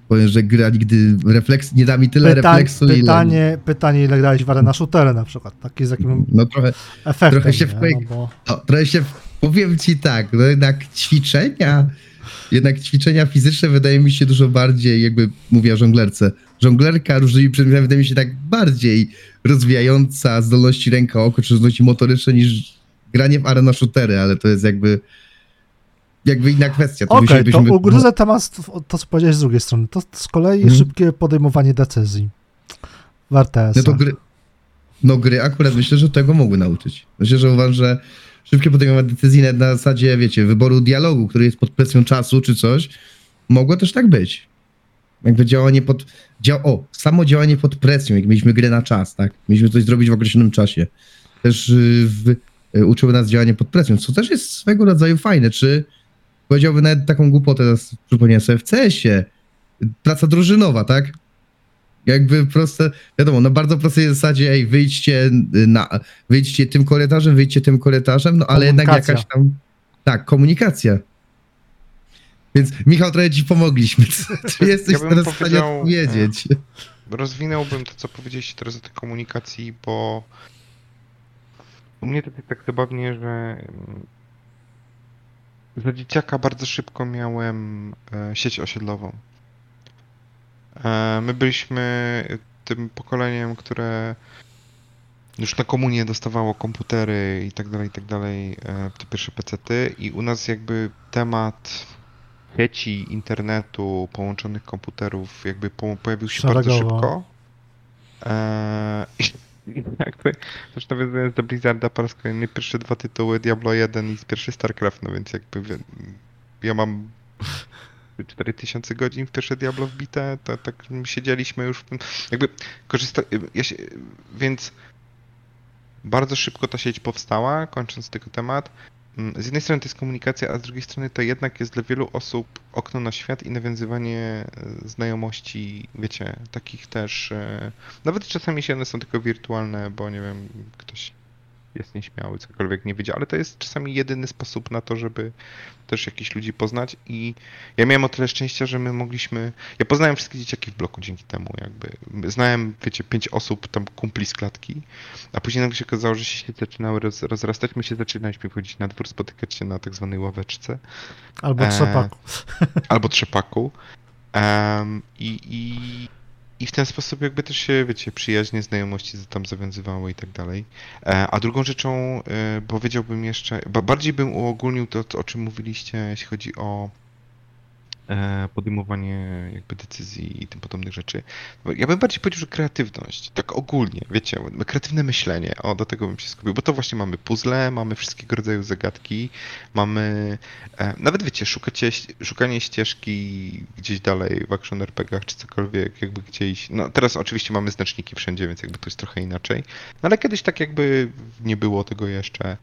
S1: Powiem, że gra nigdy refleks, nie da mi tyle
S2: Pytań,
S1: refleksu,
S2: pytanie, pytanie, ile grałeś w arena shootery na przykład, taki z jakim
S1: ile... No trochę,
S2: efektem,
S1: trochę się
S2: nie?
S1: wpłyk-
S2: no bo
S1: no, trochę się, powiem ci tak, no jednak ćwiczenia, jednak ćwiczenia fizyczne wydaje mi się dużo bardziej, jakby mówię o żonglerce, żonglerka różnymi przedmiotami wydaje mi się tak bardziej rozwijająca zdolności ręka, oko, czy zdolności motoryczne niż granie w arena shootery, ale to jest jakby jakby inna kwestia.
S2: Okej, to
S1: musielibyśmy-
S2: ugryzę temat, to co powiedziałeś z drugiej strony. To z kolei
S1: Mhm.
S2: szybkie podejmowanie decyzji w RTS.
S1: No to gry, no gry akurat myślę, że tego mogły nauczyć. Myślę, że uważam, że szybkie podejmowanie decyzji na zasadzie, wiecie, wyboru dialogu, który jest pod presją czasu czy coś, mogło też tak być. Jakby działanie pod... Dzia o, samo działanie pod presją, jak mieliśmy grę na czas, tak? Mieliśmy coś zrobić w określonym czasie. Też y, w, y, uczyły nas działanie pod presją, co też jest swego rodzaju fajne. Czy powiedziałbym nawet taką głupotę, teraz przypomniałem sobie, w CS-ie praca drużynowa, tak? Jakby proste, wiadomo, na bardzo prostej zasadzie, ej, wyjdźcie na, wyjdźcie tym korytarzem, wyjdźcie tym korytarzem, no ale jednak jakaś tam, tak, komunikacja. Więc Michał, trochę ci pomogliśmy. Czy jesteś
S4: Ja
S1: teraz w stanie odpowiedzieć?
S4: Rozwinąłbym to, co powiedzieliście teraz o tej komunikacji, bo u mnie to jest tak zabawnie, że mm, za dzieciaka bardzo szybko miałem e, sieć osiedlową. E, my byliśmy tym pokoleniem, które już na komunie dostawało komputery i tak dalej, i tak dalej, e, te pierwsze pecety i u nas jakby temat sieci, internetu, połączonych komputerów jakby po, pojawił się bardzo szybko. Eee, jakby też nawiązując do Blizzarda po raz kolejny pierwsze dwa tytuły Diablo 1 i pierwszy StarCraft, no więc jakby ja mam 4000 godzin w pierwsze Diablo wbite, to tak siedzieliśmy już w tym, jakby korzysta, ja się, więc bardzo szybko ta sieć powstała, kończąc tylko temat. Mm, Z jednej strony to jest komunikacja, a z drugiej strony to jednak jest dla wielu osób okno na świat i nawiązywanie e, znajomości, wiecie, takich też. e, Nawet czasami się one są tylko wirtualne, bo nie wiem, ktoś jest nieśmiały, cokolwiek nie wiedział, ale to jest czasami jedyny sposób na to, żeby też jakichś ludzi poznać. I ja miałem o tyle szczęścia, że my mogliśmy, ja poznałem wszystkie dzieciaki w bloku dzięki temu, jakby. Znałem, wiecie, pięć osób, tam kumpli z klatki, a później nagle się okazało, że się zaczynały roz, rozrastać, my się zaczynaliśmy wchodzić na dwór, spotykać się na tak zwanej ławeczce.
S2: Albo trzepaku.
S4: albo trzepaku. I, I i w ten sposób jakby też się, wiecie, przyjaźnie, znajomości tam zawiązywały i tak dalej. E, A drugą rzeczą, e, powiedziałbym jeszcze, ba- bardziej bym uogólnił to, o czym mówiliście, jeśli chodzi o podejmowanie jakby decyzji i tym podobnych rzeczy. Ja bym bardziej powiedział, że kreatywność, tak ogólnie, wiecie, kreatywne myślenie, o, do tego bym się skupił, bo to właśnie mamy puzzle, mamy wszystkiego rodzaju zagadki, mamy, e, nawet wiecie, szukacie, szukanie ścieżki gdzieś dalej w action czy cokolwiek, jakby gdzieś, no teraz oczywiście mamy znaczniki wszędzie, więc jakby to jest trochę inaczej, no ale kiedyś tak jakby nie było tego jeszcze,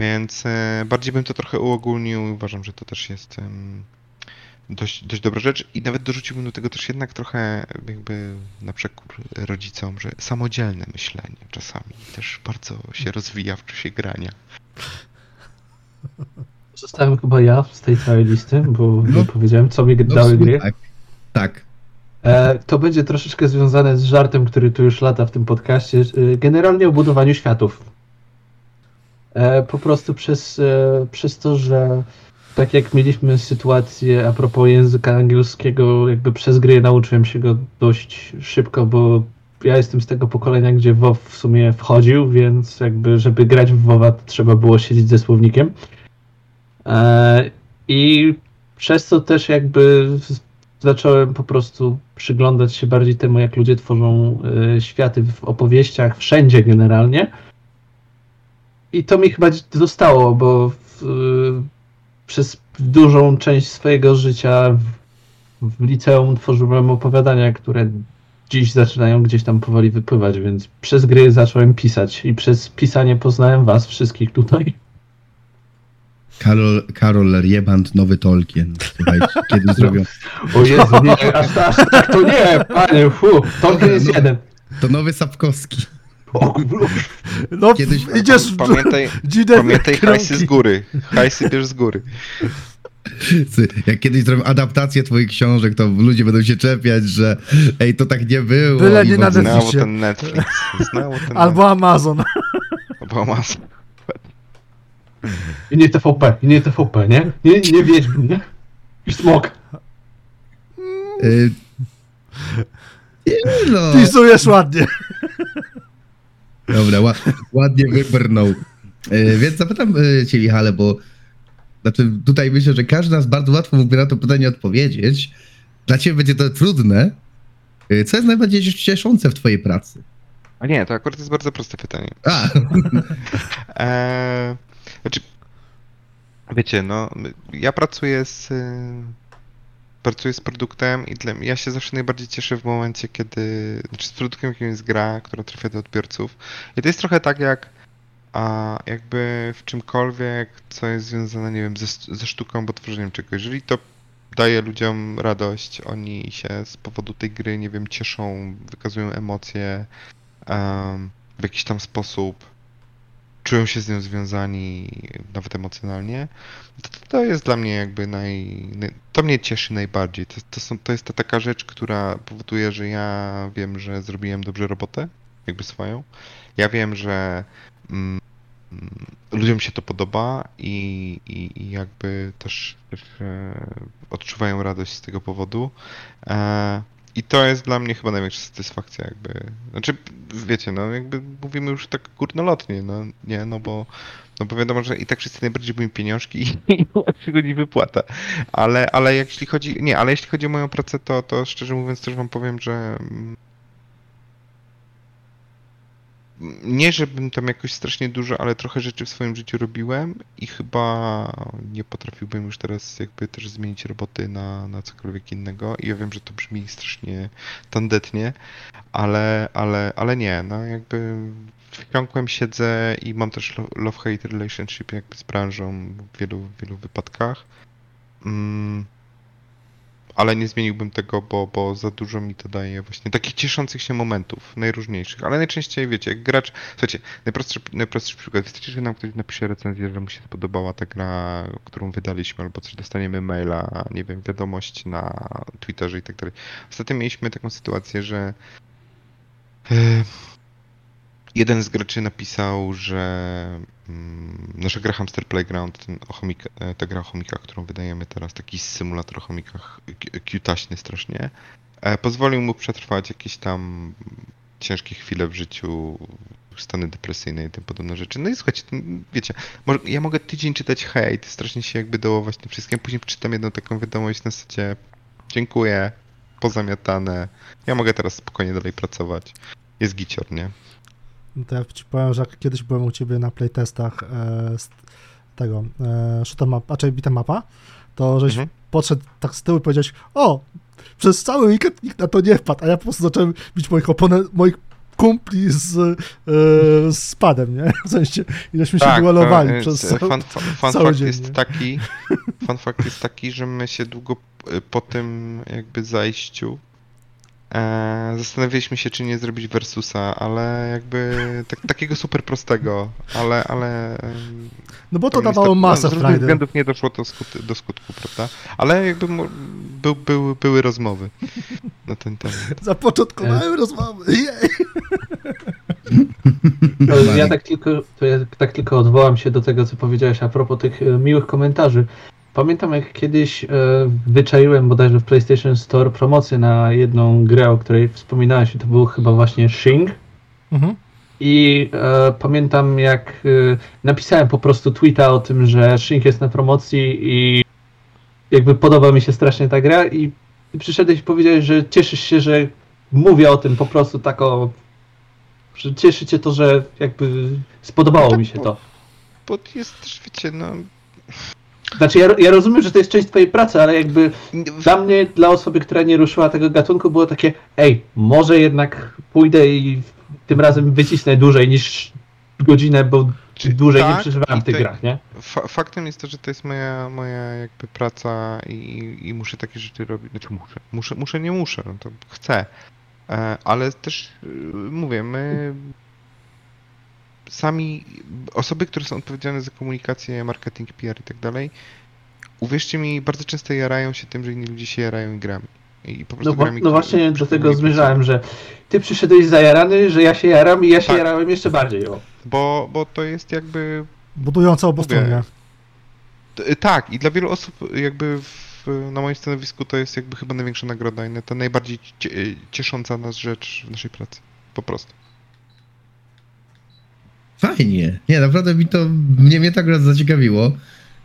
S4: więc e, bardziej bym to trochę uogólnił uważam, że to też jest dość, dość dobra rzecz i nawet dorzuciłbym do tego też jednak trochę jakby na przekór rodzicom, że samodzielne myślenie czasami też bardzo się rozwija w czasie grania.
S3: Zostałem chyba ja z tej całej listy, bo
S1: No.
S3: nie powiedziałem, co mi
S1: No,
S3: dały gry.
S1: Tak. tak.
S3: E, to będzie troszeczkę związane z żartem, który tu już lata w tym podcaście. E, generalnie o budowaniu światów. E, po prostu przez, e, przez to, że tak jak mieliśmy sytuację a propos języka angielskiego, jakby przez gry nauczyłem się go dość szybko, bo ja jestem z tego pokolenia, gdzie WoW w sumie wchodził, więc jakby żeby grać w WoWa trzeba było siedzieć ze słownikiem. E, I przez to też jakby zacząłem po prostu przyglądać się bardziej temu, jak ludzie tworzą e, światy w opowieściach, wszędzie generalnie. I to mi chyba zostało, bo w, przez dużą część swojego życia w, w liceum tworzyłem opowiadania, które dziś zaczynają gdzieś tam powoli wypływać, więc przez gry zacząłem pisać i przez pisanie poznałem was wszystkich tutaj.
S1: Karol, Karol Rieband, nowy Tolkien. Słuchajcie, kiedy zrobią.
S3: O Jezu, nie, aż, aż tak to nie, panie, fu, to jest
S1: No.
S3: jeden.
S1: To nowy Sapkowski.
S3: O,
S2: No,
S1: Kiedyś-
S2: idziesz w
S4: Pamiętaj, pamiętaj hajsy z góry. Hajsy bierz z góry.
S1: Jak kiedyś zrobią adaptację twoich książek, to ludzie będą się czepiać, że ej, to tak nie było.
S2: Byle nie na.
S4: Znało ten Netflix. Znało ten
S2: Albo Amazon.
S4: Netflix. Albo Amazon.
S3: I nie TVP, i nie TVP, nie? Nie, nie Wiedźmin, nie? I smok.
S1: Y... No.
S2: Pisujesz ładnie.
S1: Dobra, ła, ładnie wybrnął. Y, więc zapytam y, cię, Michale, bo znaczy tutaj myślę, że każdy z nas bardzo łatwo mógłby na to pytanie odpowiedzieć. Dla ciebie będzie to trudne. Y, Co jest najbardziej cieszące w twojej pracy?
S4: A nie, to akurat jest bardzo proste pytanie.
S1: A,
S4: Eee, znaczy, wiecie, no, ja pracuję z, pracuję z produktem i dla, ja się zawsze najbardziej cieszę w momencie, kiedy, znaczy z produktem, jakim jest gra, która trafia do odbiorców. I to jest trochę tak jak, a jakby w czymkolwiek, co jest związane, nie wiem, ze, ze sztuką albo tworzeniem czegoś. Jeżeli to daje ludziom radość, oni się z powodu tej gry, nie wiem, cieszą, wykazują emocje em, w jakiś tam sposób, czują się z nią związani nawet emocjonalnie, to, to jest dla mnie jakby naj... To mnie cieszy najbardziej. To, to, są, to jest ta taka rzecz, która powoduje, że ja wiem, że zrobiłem dobrze robotę, jakby swoją. Ja wiem, że mm, ludziom się to podoba i, i, i jakby też, też e, odczuwają radość z tego powodu. E, i to jest dla mnie chyba największa satysfakcja, jakby. Znaczy, wiecie, no jakby mówimy już tak górnolotnie, no nie, no bo, no bo wiadomo, że i tak wszyscy najbardziej lubią pieniążki i przychodzi wypłata. Ale, ale jeśli chodzi, nie, ale jeśli chodzi o moją pracę, to, to szczerze mówiąc też wam powiem, że mm, nie, żebym tam jakoś strasznie dużo, ale trochę rzeczy w swoim życiu robiłem i chyba nie potrafiłbym już teraz jakby też zmienić roboty na, na cokolwiek innego. I ja wiem, że to brzmi strasznie tandetnie, ale, ale, ale nie, no jakby wsiąkłem, siedzę i mam też lo- love-hate relationship jakby z branżą w wielu, wielu wypadkach. Mm, ale nie zmieniłbym tego, bo, bo za dużo mi to daje właśnie takich cieszących się momentów, najróżniejszych. Ale najczęściej, wiecie, jak gracz. Słuchajcie, najprostszy, najprostszy przykład. Wystarczy, że nam ktoś napisze recenzję, że mu się spodobała ta gra, którą wydaliśmy, albo coś dostaniemy maila, nie wiem, wiadomość na Twitterze i tak dalej. Ostatnio mieliśmy taką sytuację, że. Jeden z graczy napisał, że, mm, no, że gra Hamster Playground, ten e, ta gra o chomikach, którą wydajemy teraz, taki symulator o chomikach, k- cutaśny strasznie, e, pozwolił mu przetrwać jakieś tam ciężkie chwile w życiu, stany depresyjne i tym podobne rzeczy. No i słuchajcie, wiecie, może, ja mogę tydzień czytać hejt, strasznie się jakby dołować tym wszystkim, później czytam jedną taką wiadomość na zasadzie dziękuję, pozamiatane, ja mogę teraz spokojnie dalej pracować. Jest gicior, nie?
S2: No to ja ci powiem, że kiedyś byłem u ciebie na playtestach e, z tego e, shoot'em map, raczej bitem mapa, to żeś
S4: Mhm.
S2: podszedł tak z tyłu i powiedziałeś, o, przez cały weekend nikt na to nie wpadł, a ja po prostu zacząłem bić moich oponentów, moich kumpli z, e, z padem, nie? W sensie, ileśmy się duelowali
S4: e,
S2: przez
S4: e,
S2: cały...
S4: fun, fun,
S2: cały dzień,
S4: jest
S2: nie?
S4: taki, fun fact jest taki, że my się długo e, po tym jakby zajściu e, zastanawialiśmy się, czy nie zrobić versusa, ale jakby tak, takiego super prostego, ale, ale
S2: No bo to dawało
S4: niestety,
S2: masę
S4: no,
S2: frajdy.
S4: względów nie doszło do, skut, do skutku, prawda? Ale jakby był, był, były rozmowy na ten temat.
S2: Zapoczątkowałem rozmowy, jej!
S3: To Ja tak tylko, to ja tak tylko odwołam się do tego, co powiedziałeś a propos tych e, miłych komentarzy. Pamiętam, jak kiedyś e, wyczaiłem bodajże w PlayStation Store promocję na jedną grę, o której wspominałeś, i to był chyba właśnie Shing.
S2: Mhm.
S3: I e, pamiętam, jak e, napisałem po prostu tweeta o tym, że Shing jest na promocji i jakby podoba mi się strasznie ta gra i przyszedłeś i powiedziałeś, że cieszysz się, że mówię o tym po prostu tak o... że cieszy cię to, że jakby spodobało mi się to.
S4: Bo jest też, wiecie, no...
S3: Znaczy ja, ja rozumiem, że to jest część twojej pracy, ale jakby dla mnie, dla osoby, która nie ruszyła tego gatunku, było takie, ej, może jednak pójdę i tym razem wycisnę dłużej niż godzinę, bo dłużej nie
S4: tak,
S3: przeżywałem
S4: i
S3: w tych grach, nie?
S4: Fa- faktem jest to, że to jest moja, moja jakby praca i, i muszę takie rzeczy robić. Znaczy muszę, muszę, muszę nie muszę, no to chcę. E, ale też y, mówię, my sami, osoby, które są odpowiedzialne za komunikację, marketing, PR i tak dalej, uwierzcie mi, bardzo często jarają się tym, że inni ludzie się jarają i grami. I po prostu
S3: No,
S4: grami,
S3: no właśnie do tego zmierzałem, że ty przyszedłeś zajarany, że ja się jaram i ja się
S4: Tak.
S3: jarałem jeszcze bardziej. O.
S4: Bo, bo to jest jakby
S2: Budujące obustronnie.
S4: T- Tak, i dla wielu osób jakby w, na moim stanowisku to jest jakby chyba największa nagroda i ta najbardziej cie, ciesząca nas rzecz w naszej pracy. Po prostu.
S1: Fajnie. Nie, naprawdę mi to, mnie, mnie tak raz zaciekawiło.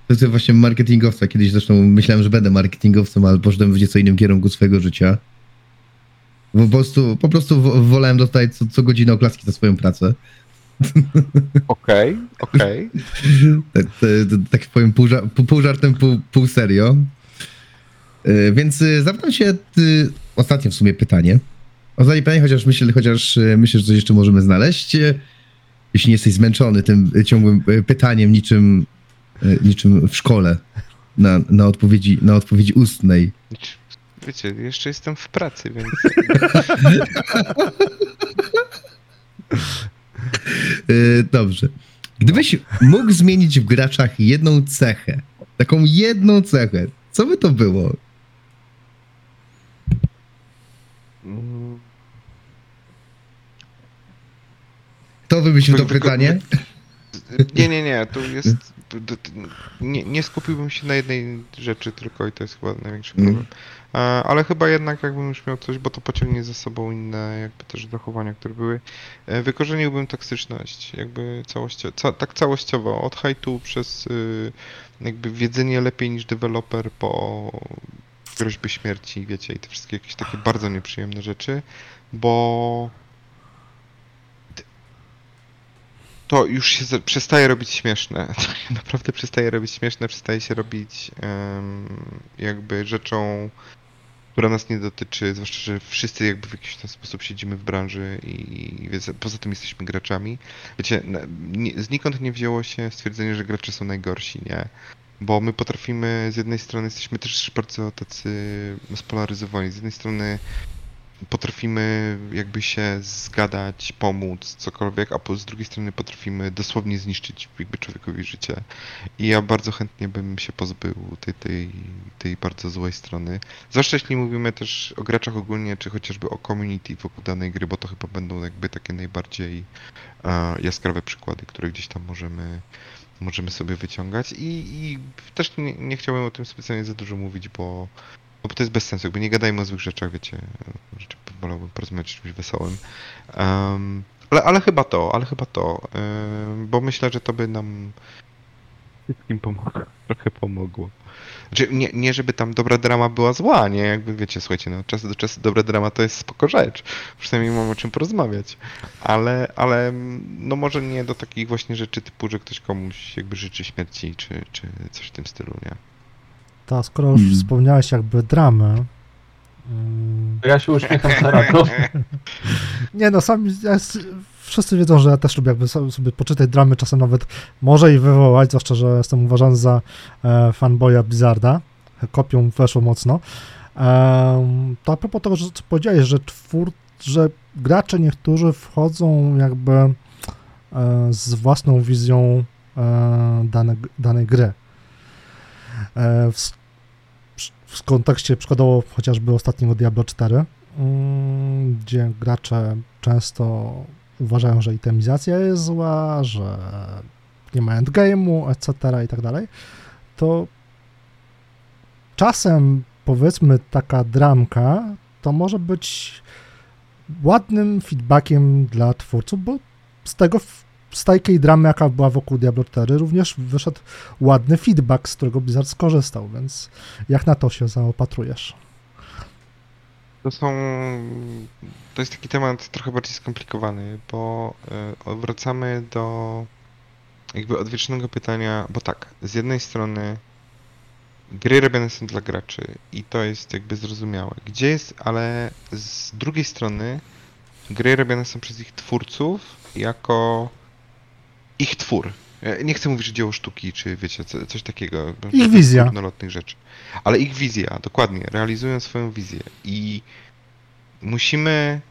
S1: To jest właśnie marketingowca. Kiedyś zresztą myślałem, że będę marketingowcem, ale poszedłem w nieco innym kierunku swojego życia. Po prostu, po prostu wo- wolałem dostać co, co godzinę oklaski za swoją pracę.
S4: Okej, okej.
S1: Tak, tak, tak powiem pół, pół, żartem, pół, pół serio. E, Więc e, zapytam się e, ostatnie w sumie pytanie. Ostatnie pytanie, chociaż myślę, chociaż e, myślę, że coś jeszcze możemy znaleźć. Jeśli nie jesteś zmęczony tym e, ciągłym e, pytaniem, niczym, e, niczym w szkole na, na, odpowiedzi, na odpowiedzi ustnej.
S4: Wiecie, jeszcze jestem w pracy, więc
S1: Dobrze. Gdybyś mógł zmienić w graczach jedną cechę, taką jedną cechę, co by to było?
S4: mm,
S1: Kto wymyślił to pytanie?
S4: nie, nie, nie, to jest nie, nie skupiłbym się na jednej rzeczy tylko i to jest chyba największy
S1: Mm.
S4: problem. E, Ale chyba jednak jakbym już miał coś, bo to pociągnie za sobą inne jakby też zachowania, które były. e, Wykorzeniłbym toksyczność, jakby całościowo, ca, tak całościowo, od hejtu przez y, jakby wiedzenie lepiej niż deweloper po groźby śmierci, wiecie, i te wszystkie jakieś takie bardzo nieprzyjemne rzeczy, bo to już się przestaje robić śmieszne. To naprawdę przestaje robić śmieszne, przestaje się robić em, jakby rzeczą, która nas nie dotyczy, zwłaszcza, że wszyscy jakby w jakiś tam sposób siedzimy w branży i więc poza tym jesteśmy graczami. Wiecie, nie, znikąd nie wzięło się stwierdzenie, że gracze są najgorsi, nie? Bo my potrafimy, z jednej strony jesteśmy też bardzo tacy spolaryzowani, z jednej strony potrafimy jakby się zgadać, pomóc, cokolwiek, a po, z drugiej strony potrafimy dosłownie zniszczyć jakby człowiekowi życie. I ja bardzo chętnie bym się pozbył tej, tej, tej bardzo złej strony. Zwłaszcza jeśli mówimy też o graczach ogólnie, czy chociażby o community wokół danej gry, bo to chyba będą jakby takie najbardziej e, jaskrawe przykłady, które gdzieś tam możemy, możemy sobie wyciągać. I, i też nie, nie chciałem o tym specjalnie za dużo mówić, bo no bo to jest bez sensu, jakby nie gadajmy o złych rzeczach, wiecie, rzeczy wolałbym porozmawiać o czymś wesołym. Um, ale, ale chyba to, ale chyba to, um, bo myślę, że to by nam wszystkim pomogło, trochę pomogło. Znaczy, nie, nie żeby tam dobra drama była zła, nie, jakby wiecie, słuchajcie, no czas do czasu dobra drama to jest spoko rzecz, przynajmniej mam o czym porozmawiać, ale, ale no może nie do takich właśnie rzeczy typu, że ktoś komuś jakby życzy śmierci, czy, czy coś w tym stylu, nie.
S2: To skoro już
S1: Hmm.
S2: wspomniałeś jakby dramę, mm,
S3: Ja się uśmiecham teraz.
S2: Nie no, sami, ja, wszyscy wiedzą, że ja też lubię jakby so- sobie poczytać dramy, czasem nawet może i wywołać, zwłaszcza, że jestem uważany za e, fanboya Blizzarda. Kopią weszło mocno. Em, to a propos tego, że co powiedziałeś, że twór, że gracze niektórzy wchodzą jakby e, z własną wizją e, dane, danej gry. E, w, w kontekście przykładowo chociażby ostatniego Diablo 4, mm, gdzie gracze często uważają, że itemizacja jest zła, że nie ma endgame'u, etc. i tak dalej, to czasem powiedzmy taka dramka to może być ładnym feedbackiem dla twórców, bo z tego z takiej dramy, jaka była wokół Diablo 4, również wyszedł ładny feedback, z którego Blizzard skorzystał, więc jak na to się zaopatrujesz?
S4: To są. To jest taki temat trochę bardziej skomplikowany, bo y, wracamy do jakby odwiecznego pytania, bo tak, z jednej strony gry robione są dla graczy i to jest jakby zrozumiałe. Gdzie jest, ale z drugiej strony gry robione są przez ich twórców jako ich twór. Nie chcę mówić, że dzieło sztuki, czy wiecie, co, coś takiego.
S2: Ich wizja.
S4: górnolotnych rzeczy. Ale ich wizja, dokładnie, realizują swoją wizję i musimy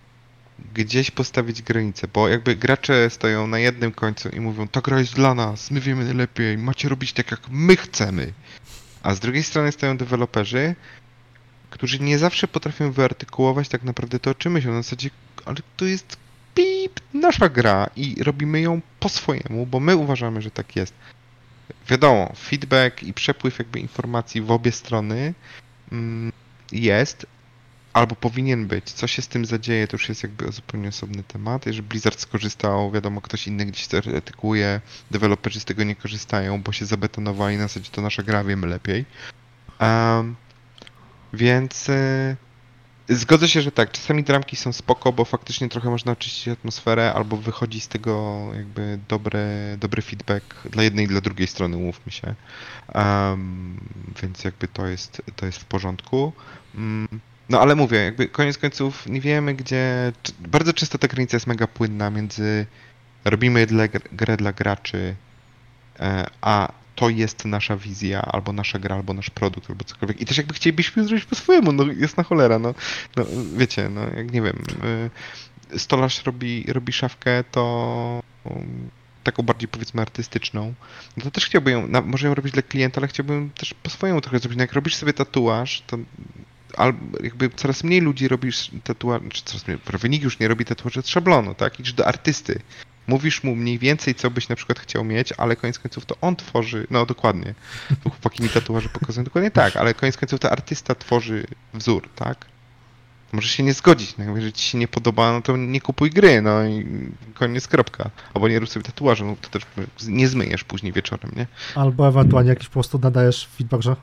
S4: gdzieś postawić granicę, bo jakby gracze stoją na jednym końcu i mówią, ta gra jest dla nas, my wiemy najlepiej, macie robić tak jak my chcemy. A z drugiej strony stoją deweloperzy, którzy nie zawsze potrafią wyartykułować tak naprawdę to, o czym myślą. Na zasadzie, ale to jest pip, nasza gra i robimy ją po swojemu, bo my uważamy, że tak jest. Wiadomo, feedback i przepływ jakby informacji w obie strony mm, jest, albo powinien być. Co się z tym zadzieje, to już jest jakby zupełnie osobny temat. Jeżeli Blizzard skorzystał, wiadomo, ktoś inny gdzieś to artykułuje, deweloperzy z tego nie korzystają, bo się zabetonowali, na zasadzie to nasza gra, wiemy lepiej. Em, więc y, zgodzę się, że tak, czasami dramki są spoko, bo faktycznie trochę można oczyścić atmosferę, albo wychodzi z tego jakby dobry, dobry feedback dla jednej i dla drugiej strony, umówmy się. Em, więc jakby to jest, to jest w porządku. Mm, no ale mówię, jakby koniec końców nie wiemy gdzie. Bardzo często ta granica jest mega płynna między robimy dla, grę dla graczy, e, a to jest nasza wizja, albo nasza gra, albo nasz produkt, albo cokolwiek. I też jakby chcielibyśmy zrobić po swojemu, no jest na cholera, no, no wiecie, no jak nie wiem, y, stolarz robi, robi szafkę, to um, taką bardziej powiedzmy artystyczną, no to też chciałbym ją, na, może ją robić dla klienta, ale chciałbym też po swojemu trochę zrobić. No jak robisz sobie tatuaż, to albo jakby coraz mniej ludzi robisz tatuaż, czy coraz mniej, prawie nikt już nie robi tatuaży z szablonu, tak? Idziesz do artysty. Mówisz mu mniej więcej, co byś na przykład chciał mieć, ale koniec końców to on tworzy, no dokładnie. Tu chłopaki mi tatuaże pokazują dokładnie tak, ale koniec końców to artysta tworzy wzór, tak? Możesz się nie zgodzić, no, jeżeli ci się nie podoba, no to nie kupuj gry, no i koniec, kropka. Albo nie rób sobie tatuażu, no to też nie zmyjesz później wieczorem, nie?
S2: Albo ewentualnie jakiś po prostu nadajesz feedback, że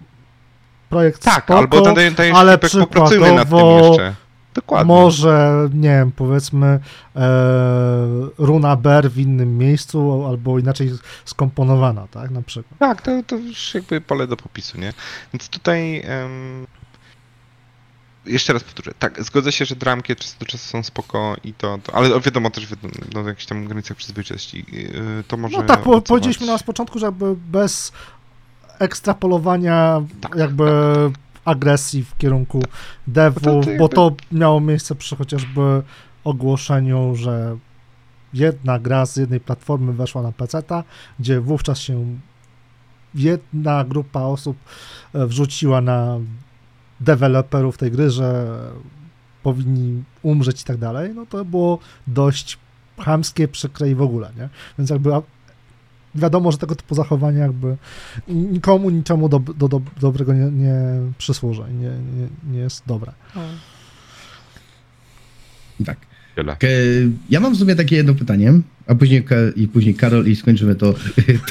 S2: projekt
S4: Tak,
S2: spoko,
S4: albo dajesz,
S2: ale
S4: feedback, popracujmy nad tym jeszcze. Dokładnie.
S2: Może, nie wiem, powiedzmy e, runa Ber w innym miejscu, albo inaczej skomponowana, tak, na przykład.
S4: Tak, to, to już jakby pole do popisu, nie? Więc tutaj em, jeszcze raz powtórzę, tak, zgodzę się, że dramki od czasu do czasu są spoko i to, to ale wiadomo też, wiadomo, no, jakichś tam granicach przyzwoitości, yy, to może
S2: No tak, po, powiedzieliśmy na początku, że jakby bez ekstrapolowania
S4: Tak,
S2: jakby agresji w kierunku
S4: No to
S2: bo to miało miejsce przy chociażby ogłoszeniu, że jedna gra z jednej platformy weszła na PC-ta, gdzie wówczas się jedna grupa osób e, wrzuciła na deweloperów tej gry, że powinni umrzeć i tak dalej, no to było dość chamskie, przykre i w ogóle, nie? Więc jakby wiadomo, że tego typu zachowanie jakby nikomu, niczemu do, do, do, dobrego nie, nie przysłuży, nie, nie, nie jest dobre.
S1: Tak. Ja mam w sumie takie jedno pytanie, a później, i później Karol i skończymy to,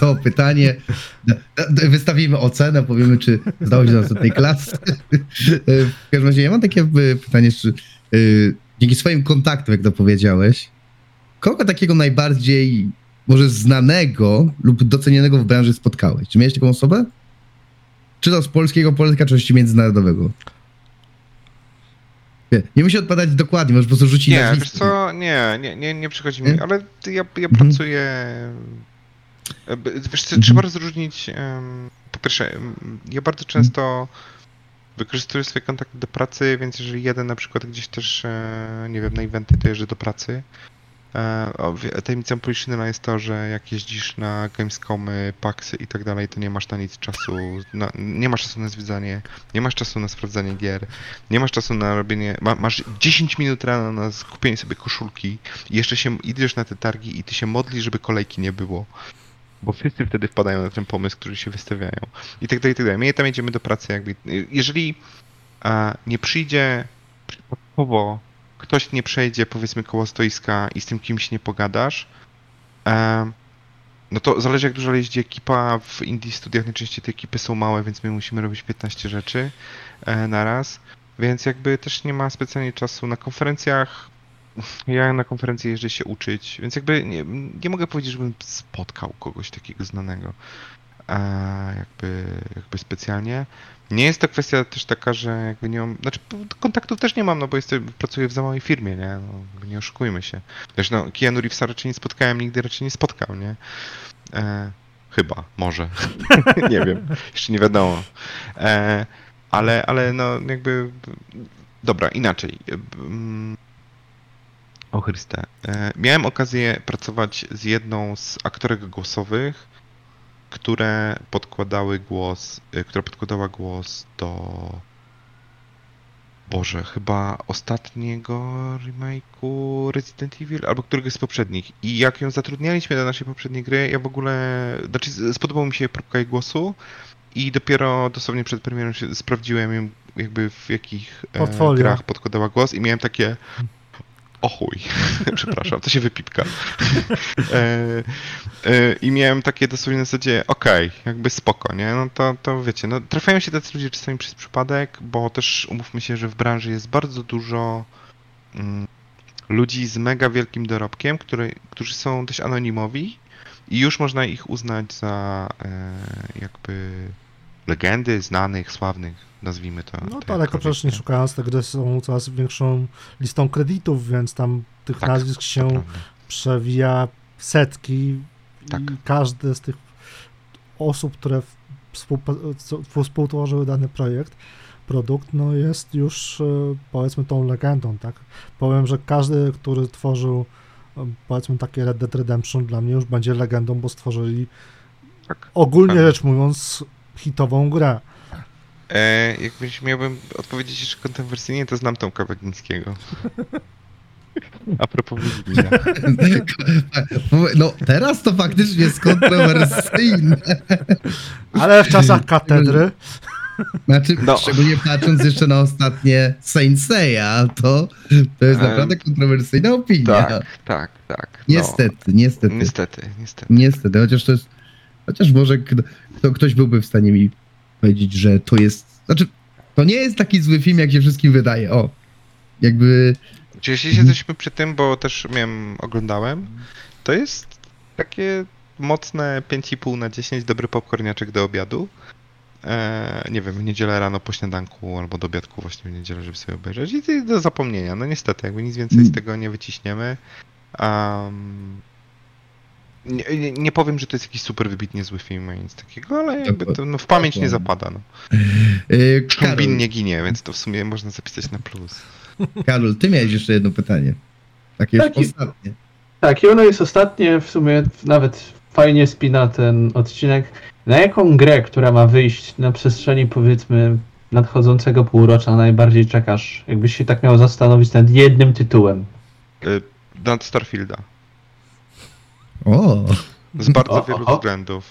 S1: to pytanie. Wystawimy ocenę, powiemy, czy zdało się do następnej klasy. W każdym razie ja mam takie y, pytanie, czy y, dzięki swoim kontaktom, jak to powiedziałeś, kogo takiego najbardziej może znanego lub docenionego w branży spotkałeś? Czy miałeś taką osobę? Czy to z polskiego Polska, czy oczywiście międzynarodowego? Nie, nie musi odpowiadać dokładnie, możesz po prostu rzucić
S4: Nie, wiesz co, nie, nie, nie, nie przychodzi mi,
S1: Nie?
S4: ale ja, ja
S1: Mhm.
S4: pracuję... Wiesz co,
S1: Mhm.
S4: trzeba rozróżnić, em, po pierwsze, ja bardzo często wykorzystuję swoje kontakty do pracy, więc jeżeli jeden na przykład gdzieś też, e, nie wiem, na eventy, to jeżdżę do pracy. E, Tajemnicą Poliszynela jest to, że jak jeździsz na Gamescomy, Paxy i tak dalej, to nie masz na nic czasu, na, nie masz czasu na zwiedzanie, nie masz czasu na sprawdzanie gier, nie masz czasu na robienie, ma, masz 10 minut rano na skupienie sobie koszulki i jeszcze się idziesz na te targi i ty się modlisz, żeby kolejki nie było. Bo wszyscy wtedy wpadają na ten pomysł, który się wystawiają. I tak dalej, i tak dalej. My tam jedziemy do pracy jakby. Jeżeli a, nie przyjdzie przypadkowo, ktoś nie przejdzie powiedzmy koło stoiska i z tym kimś nie pogadasz, e, no to zależy jak dużo jeździ ekipa. W indie studiach najczęściej te ekipy są małe, więc my musimy robić 15 rzeczy e, na raz. Więc jakby też nie ma specjalnie czasu na konferencjach. Ja na konferencje jeżdżę się uczyć, więc jakby nie, nie mogę powiedzieć, żebym spotkał kogoś takiego znanego. E, jakby, jakby specjalnie. Nie jest to kwestia też taka, że jakby nie mam, znaczy kontaktów też nie mam, no bo jestem, pracuję w za małej firmie, nie, no, nie oszukujmy się. Wiesz, no, Keanu Reevesa raczej nie spotkałem, nigdy raczej nie spotkał, nie? E, chyba, może. nie wiem, jeszcze nie wiadomo. E, ale, ale no jakby, dobra, inaczej. Mm, O Chryste. E, miałem okazję pracować z jedną z aktorek głosowych, które podkładały głos, y, która podkładała głos do Boże, chyba ostatniego remake'u Resident Evil, albo któregoś z poprzednich. I jak ją zatrudnialiśmy do naszej poprzedniej gry, ja w ogóle, znaczy spodobał mi się próbka jej głosu i dopiero dosłownie przed premierą się sprawdziłem ją jakby w jakich e,
S2: Portfolio.
S4: grach podkładała głos i miałem takie o chuj, przepraszam, to się wypipka. e, e, I miałem takie dosłownie na zasadzie, okej, jakby spoko, nie? No to, to wiecie, no trafiają się tacy ludzie czasami przez przypadek, bo też umówmy się, że w branży jest bardzo dużo mm, ludzi z mega wielkim dorobkiem, które, którzy są dość anonimowi i już można ich uznać za e, jakby legendy znanych, sławnych, nazwijmy to.
S2: No
S4: to
S2: daleko
S4: jakkolwiek,
S2: przecież nie szukając, te gry są coraz większą listą kredytów, więc tam tych
S4: Tak,
S2: nazwisk się przewija setki
S4: Tak.
S2: i każdy z tych osób, które współtworzyły dany projekt, produkt, no jest już e, powiedzmy tą legendą, tak? Powiem, że każdy, który tworzył e, powiedzmy takie Red Dead Redemption dla mnie już będzie legendą, bo stworzyli
S4: Tak.
S2: ogólnie
S4: Pewnie.
S2: rzecz mówiąc hitową grę.
S4: E, jakbyś miałbym odpowiedzieć jeszcze kontrowersyjnie, to znam Tomka Bagińskiego. A propos Wiedźmina.
S1: No, teraz to faktycznie jest kontrowersyjne.
S2: Ale w czasach katedry
S1: Znaczy,
S4: No.
S1: szczególnie patrząc jeszcze na ostatnie Saint Seiya, to, to jest
S4: Em,
S1: naprawdę kontrowersyjna opinia.
S4: tak, tak, tak. no.
S1: Niestety, niestety.
S4: Niestety, niestety.
S1: Niestety, chociaż to jest. Chociaż może kto, kto, ktoś byłby w stanie mi powiedzieć, że to jest. Znaczy, to nie jest taki zły film, jak się wszystkim wydaje. O. Jakby.
S4: Czy jeśli się jesteśmy przy tym, bo też miałem, oglądałem, to jest takie mocne 5,5 na 10, dobry popcorniaczek do obiadu. E, nie wiem, w niedzielę rano po śniadanku albo do obiadku właśnie w niedzielę, żeby sobie obejrzeć i do zapomnienia. No niestety, jakby nic więcej z
S1: Mm.
S4: tego nie wyciśniemy. Um, Nie, nie, powiem, że to jest jakiś super wybitnie zły film, ani nic takiego, ale jakby to no, w pamięć nie zapada. No.
S1: Yy, Karol,
S4: nie ginie, więc to w sumie można zapisać na plus.
S1: Karol, ty miałeś jeszcze jedno pytanie. Takie już
S3: Taki-
S1: ostatnie.
S3: Tak, i ono jest ostatnie, w sumie nawet fajnie spina ten odcinek. Na jaką grę, która ma wyjść na przestrzeni powiedzmy nadchodzącego półrocza najbardziej czekasz? Jakbyś się tak miał zastanowić nad jednym tytułem.
S4: Y, Nad Starfielda.
S1: O,
S4: Z bardzo
S3: O,
S4: wielu
S3: oho.
S4: względów.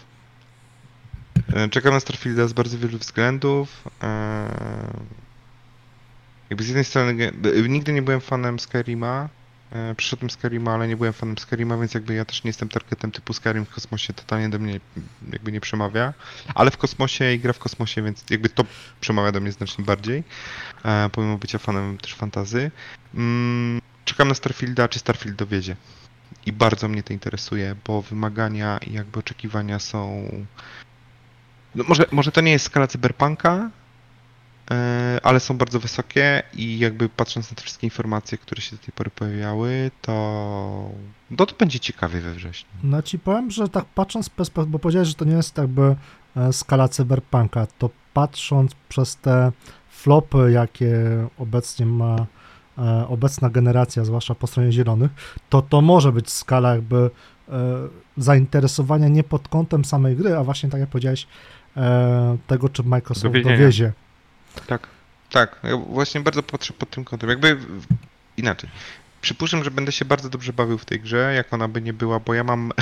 S4: E, Czekam na Starfielda z bardzo wielu względów. E, Jakby z jednej strony e, nigdy nie byłem fanem Skyrima. Przyszedłem Skyrima, ale nie byłem fanem Skyrima, więc jakby ja też nie jestem targetem typu Skyrim w kosmosie, totalnie do mnie jakby nie przemawia. Ale w kosmosie i gra w kosmosie, więc jakby to przemawia do mnie znacznie bardziej. Pomimo bycia fanem też fantazy. Mm, Czekam na Starfielda, czy Starfield dowiezie. I bardzo mnie to interesuje, bo wymagania i jakby oczekiwania są. No może, może to nie jest skala cyberpunka, e, ale są bardzo wysokie i jakby patrząc na te wszystkie informacje, które się do tej pory pojawiały, to. No to będzie ciekawie we wrześniu.
S2: No ci powiem, że tak patrząc bo powiedziałeś, że to nie jest jakby e, skala cyberpunka, to patrząc przez te flopy, jakie obecnie ma obecna generacja, zwłaszcza po stronie zielonych, to to może być skala jakby e, zainteresowania nie pod kątem samej gry, a właśnie tak jak powiedziałeś, e, tego, czy Microsoft
S4: Dowiezienia.
S2: dowiezie.
S4: Tak, tak. Ja właśnie bardzo patrzę pod tym kątem. Jakby inaczej. Przypuszczam, że będę się bardzo dobrze bawił w tej grze, jak ona by nie była, bo ja mam.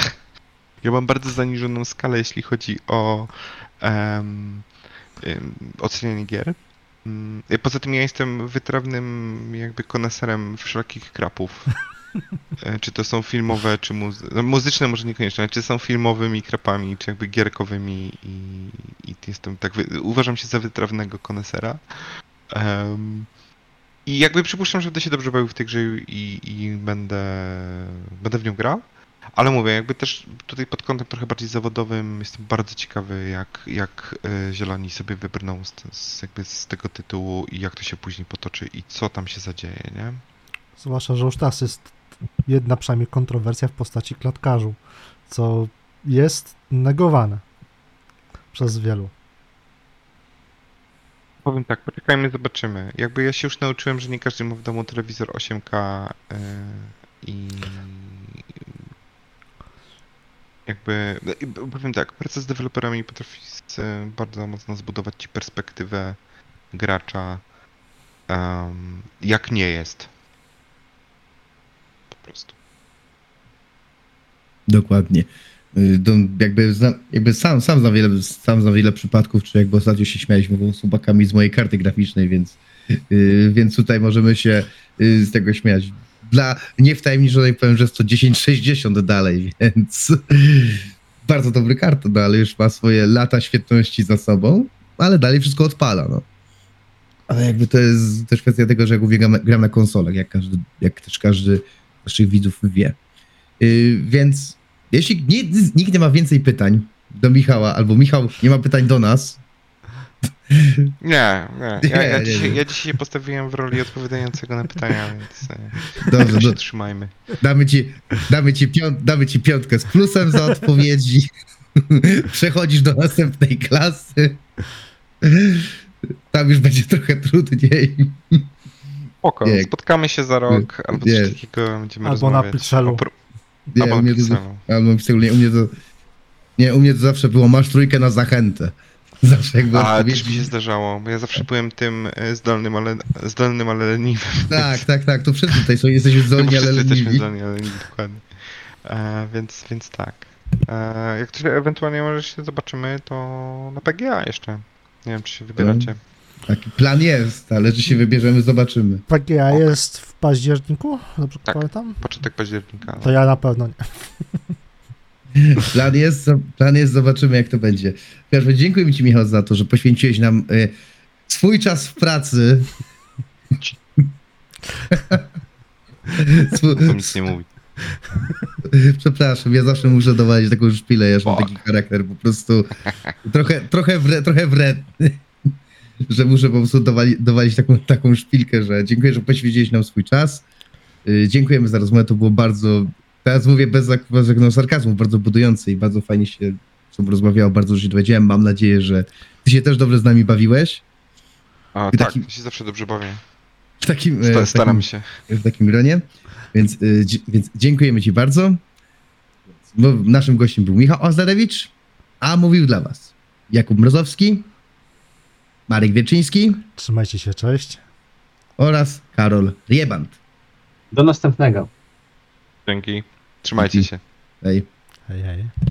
S4: Ja mam bardzo zaniżoną skalę, jeśli chodzi o em, em, ocenianie gier. Mm, Poza tym ja jestem wytrawnym jakby koneserem wszelkich krapów. E, Czy to są filmowe, czy muzy- no, muzyczne może niekoniecznie, ale czy są filmowymi krapami, czy jakby gierkowymi i, i jestem tak, uważam się za wytrawnego konesera. Em, I jakby przypuszczam, że będę się dobrze bawił w tej grze i, i będę, będę w nią grał. Ale mówię, jakby też tutaj pod kątem trochę bardziej zawodowym jestem bardzo ciekawy, jak, jak e, Zieloni sobie wybrną z, z, jakby z tego tytułu i jak to się później potoczy i co tam się zadzieje, nie?
S2: Zwłaszcza, że już teraz jest jedna przynajmniej kontrowersja w postaci klatkarzu, co jest negowane przez wielu.
S4: Powiem tak, poczekajmy, zobaczymy. Jakby ja się już nauczyłem, że nie każdy ma w domu telewizor 8K yy, i jakby no powiem tak, praca z deweloperami potrafi e, bardzo mocno zbudować ci perspektywę gracza em, jak nie jest. Po prostu.
S1: dokładnie. Y, Do, jakby, zna, jakby sam, sam, znam wiele, sam znam wiele przypadków, czy jakby ostatnio się śmialiśmy z chłopakami z mojej karty graficznej, więc, y, więc tutaj możemy się y, z tego śmiać. Dla niewtajemniczonej powiem, że jest to 1060 dalej, więc bardzo dobry karton, no, ale już ma swoje lata świetności za sobą, ale dalej wszystko odpala, no. Ale jakby to jest też kwestia tego, że jak mówię, gram, gram na konsolach, jak, każdy, jak też każdy z naszych widzów wie. Yy, więc jeśli nie, nikt nie ma więcej pytań do Michała, albo Michał nie ma pytań do nas,
S4: Nie, nie.
S1: Nie,
S4: Ja, ja,
S1: nie,
S4: dzisiaj,
S1: nie.
S4: ja dzisiaj się postawiłem w roli odpowiadającego na pytania, więc e,
S1: dobrze,
S4: tego
S1: do,
S4: się trzymajmy.
S1: damy, ci, damy, ci piąt, damy ci piątkę z plusem za odpowiedzi. Przechodzisz do następnej klasy. Tam już będzie trochę trudniej.
S4: Spoko,
S1: Nie.
S4: spotkamy się za rok, albo
S1: Nie.
S4: coś takiego będziemy
S2: Albo na
S4: rozmawiać.
S2: Pixelu.
S4: O pro-
S1: Nie,
S4: Albo na
S1: mnie to,
S4: Pixelu.
S1: albo szczególnie u mnie to. Nie, u mnie to zawsze było masz trójkę na zachętę. Zawsze jak
S4: A, też mi się zdarzało, bo ja zawsze byłem tym e, zdolnym, ale, zdolnym, ale leniwym.
S1: Tak, tak, tak. To wszyscy tutaj są, jesteśmy zdolni, ale
S4: wszyscy jesteśmy
S1: leniwi.
S4: zdolni, ale leniwi, dokładnie. E, więc, więc tak. E, jak to ewentualnie może się zobaczymy, to na PGA jeszcze. Nie wiem, czy się wybieracie.
S1: Taki plan jest, ale czy się wybierzemy, zobaczymy.
S2: PGA
S4: Ok.
S2: jest w październiku, dobrze
S4: Tak.
S2: pamiętam?
S4: Początek października.
S2: To ja na pewno nie.
S1: Plan jest, plan jest, zobaczymy jak to będzie. Razie dziękuję Ci Michał za to, że poświęciłeś nam y, swój czas w pracy.
S4: Nic nie mówi.
S1: przepraszam, ja zawsze muszę dowalić taką szpilę, ja mam taki charakter po prostu trochę, trochę, wre, trochę wredny, że muszę po prostu dowali, dowalić taką, taką szpilkę, że dziękuję, że poświęciłeś nam swój czas. Y, Dziękujemy za rozmowę, to było bardzo Teraz mówię bez, żadnego sarkazmu, bardzo budujący i bardzo fajnie się z tobą rozmawiało, bardzo dużo się dowiedziałem. Mam nadzieję, że ty się też dobrze z nami bawiłeś.
S4: A,
S1: I
S4: tak,
S1: taki-
S4: ja się zawsze dobrze bawię.
S1: W takim, e,
S4: Sta-
S1: w takim,
S4: Staram się.
S1: w takim gronie. Więc, y, dzie- więc dziękujemy Ci bardzo. Naszym gościem był Michał Ozdarewicz, a mówił dla Was Jakub Mrozowski, Marek Wieczyński
S2: Trzymajcie się, cześć.
S1: oraz Karol Rieband.
S3: Do następnego.
S4: Dzięki. Trzymajcie
S1: Dzięki.
S4: się.
S1: Hej.
S2: Hej, hej.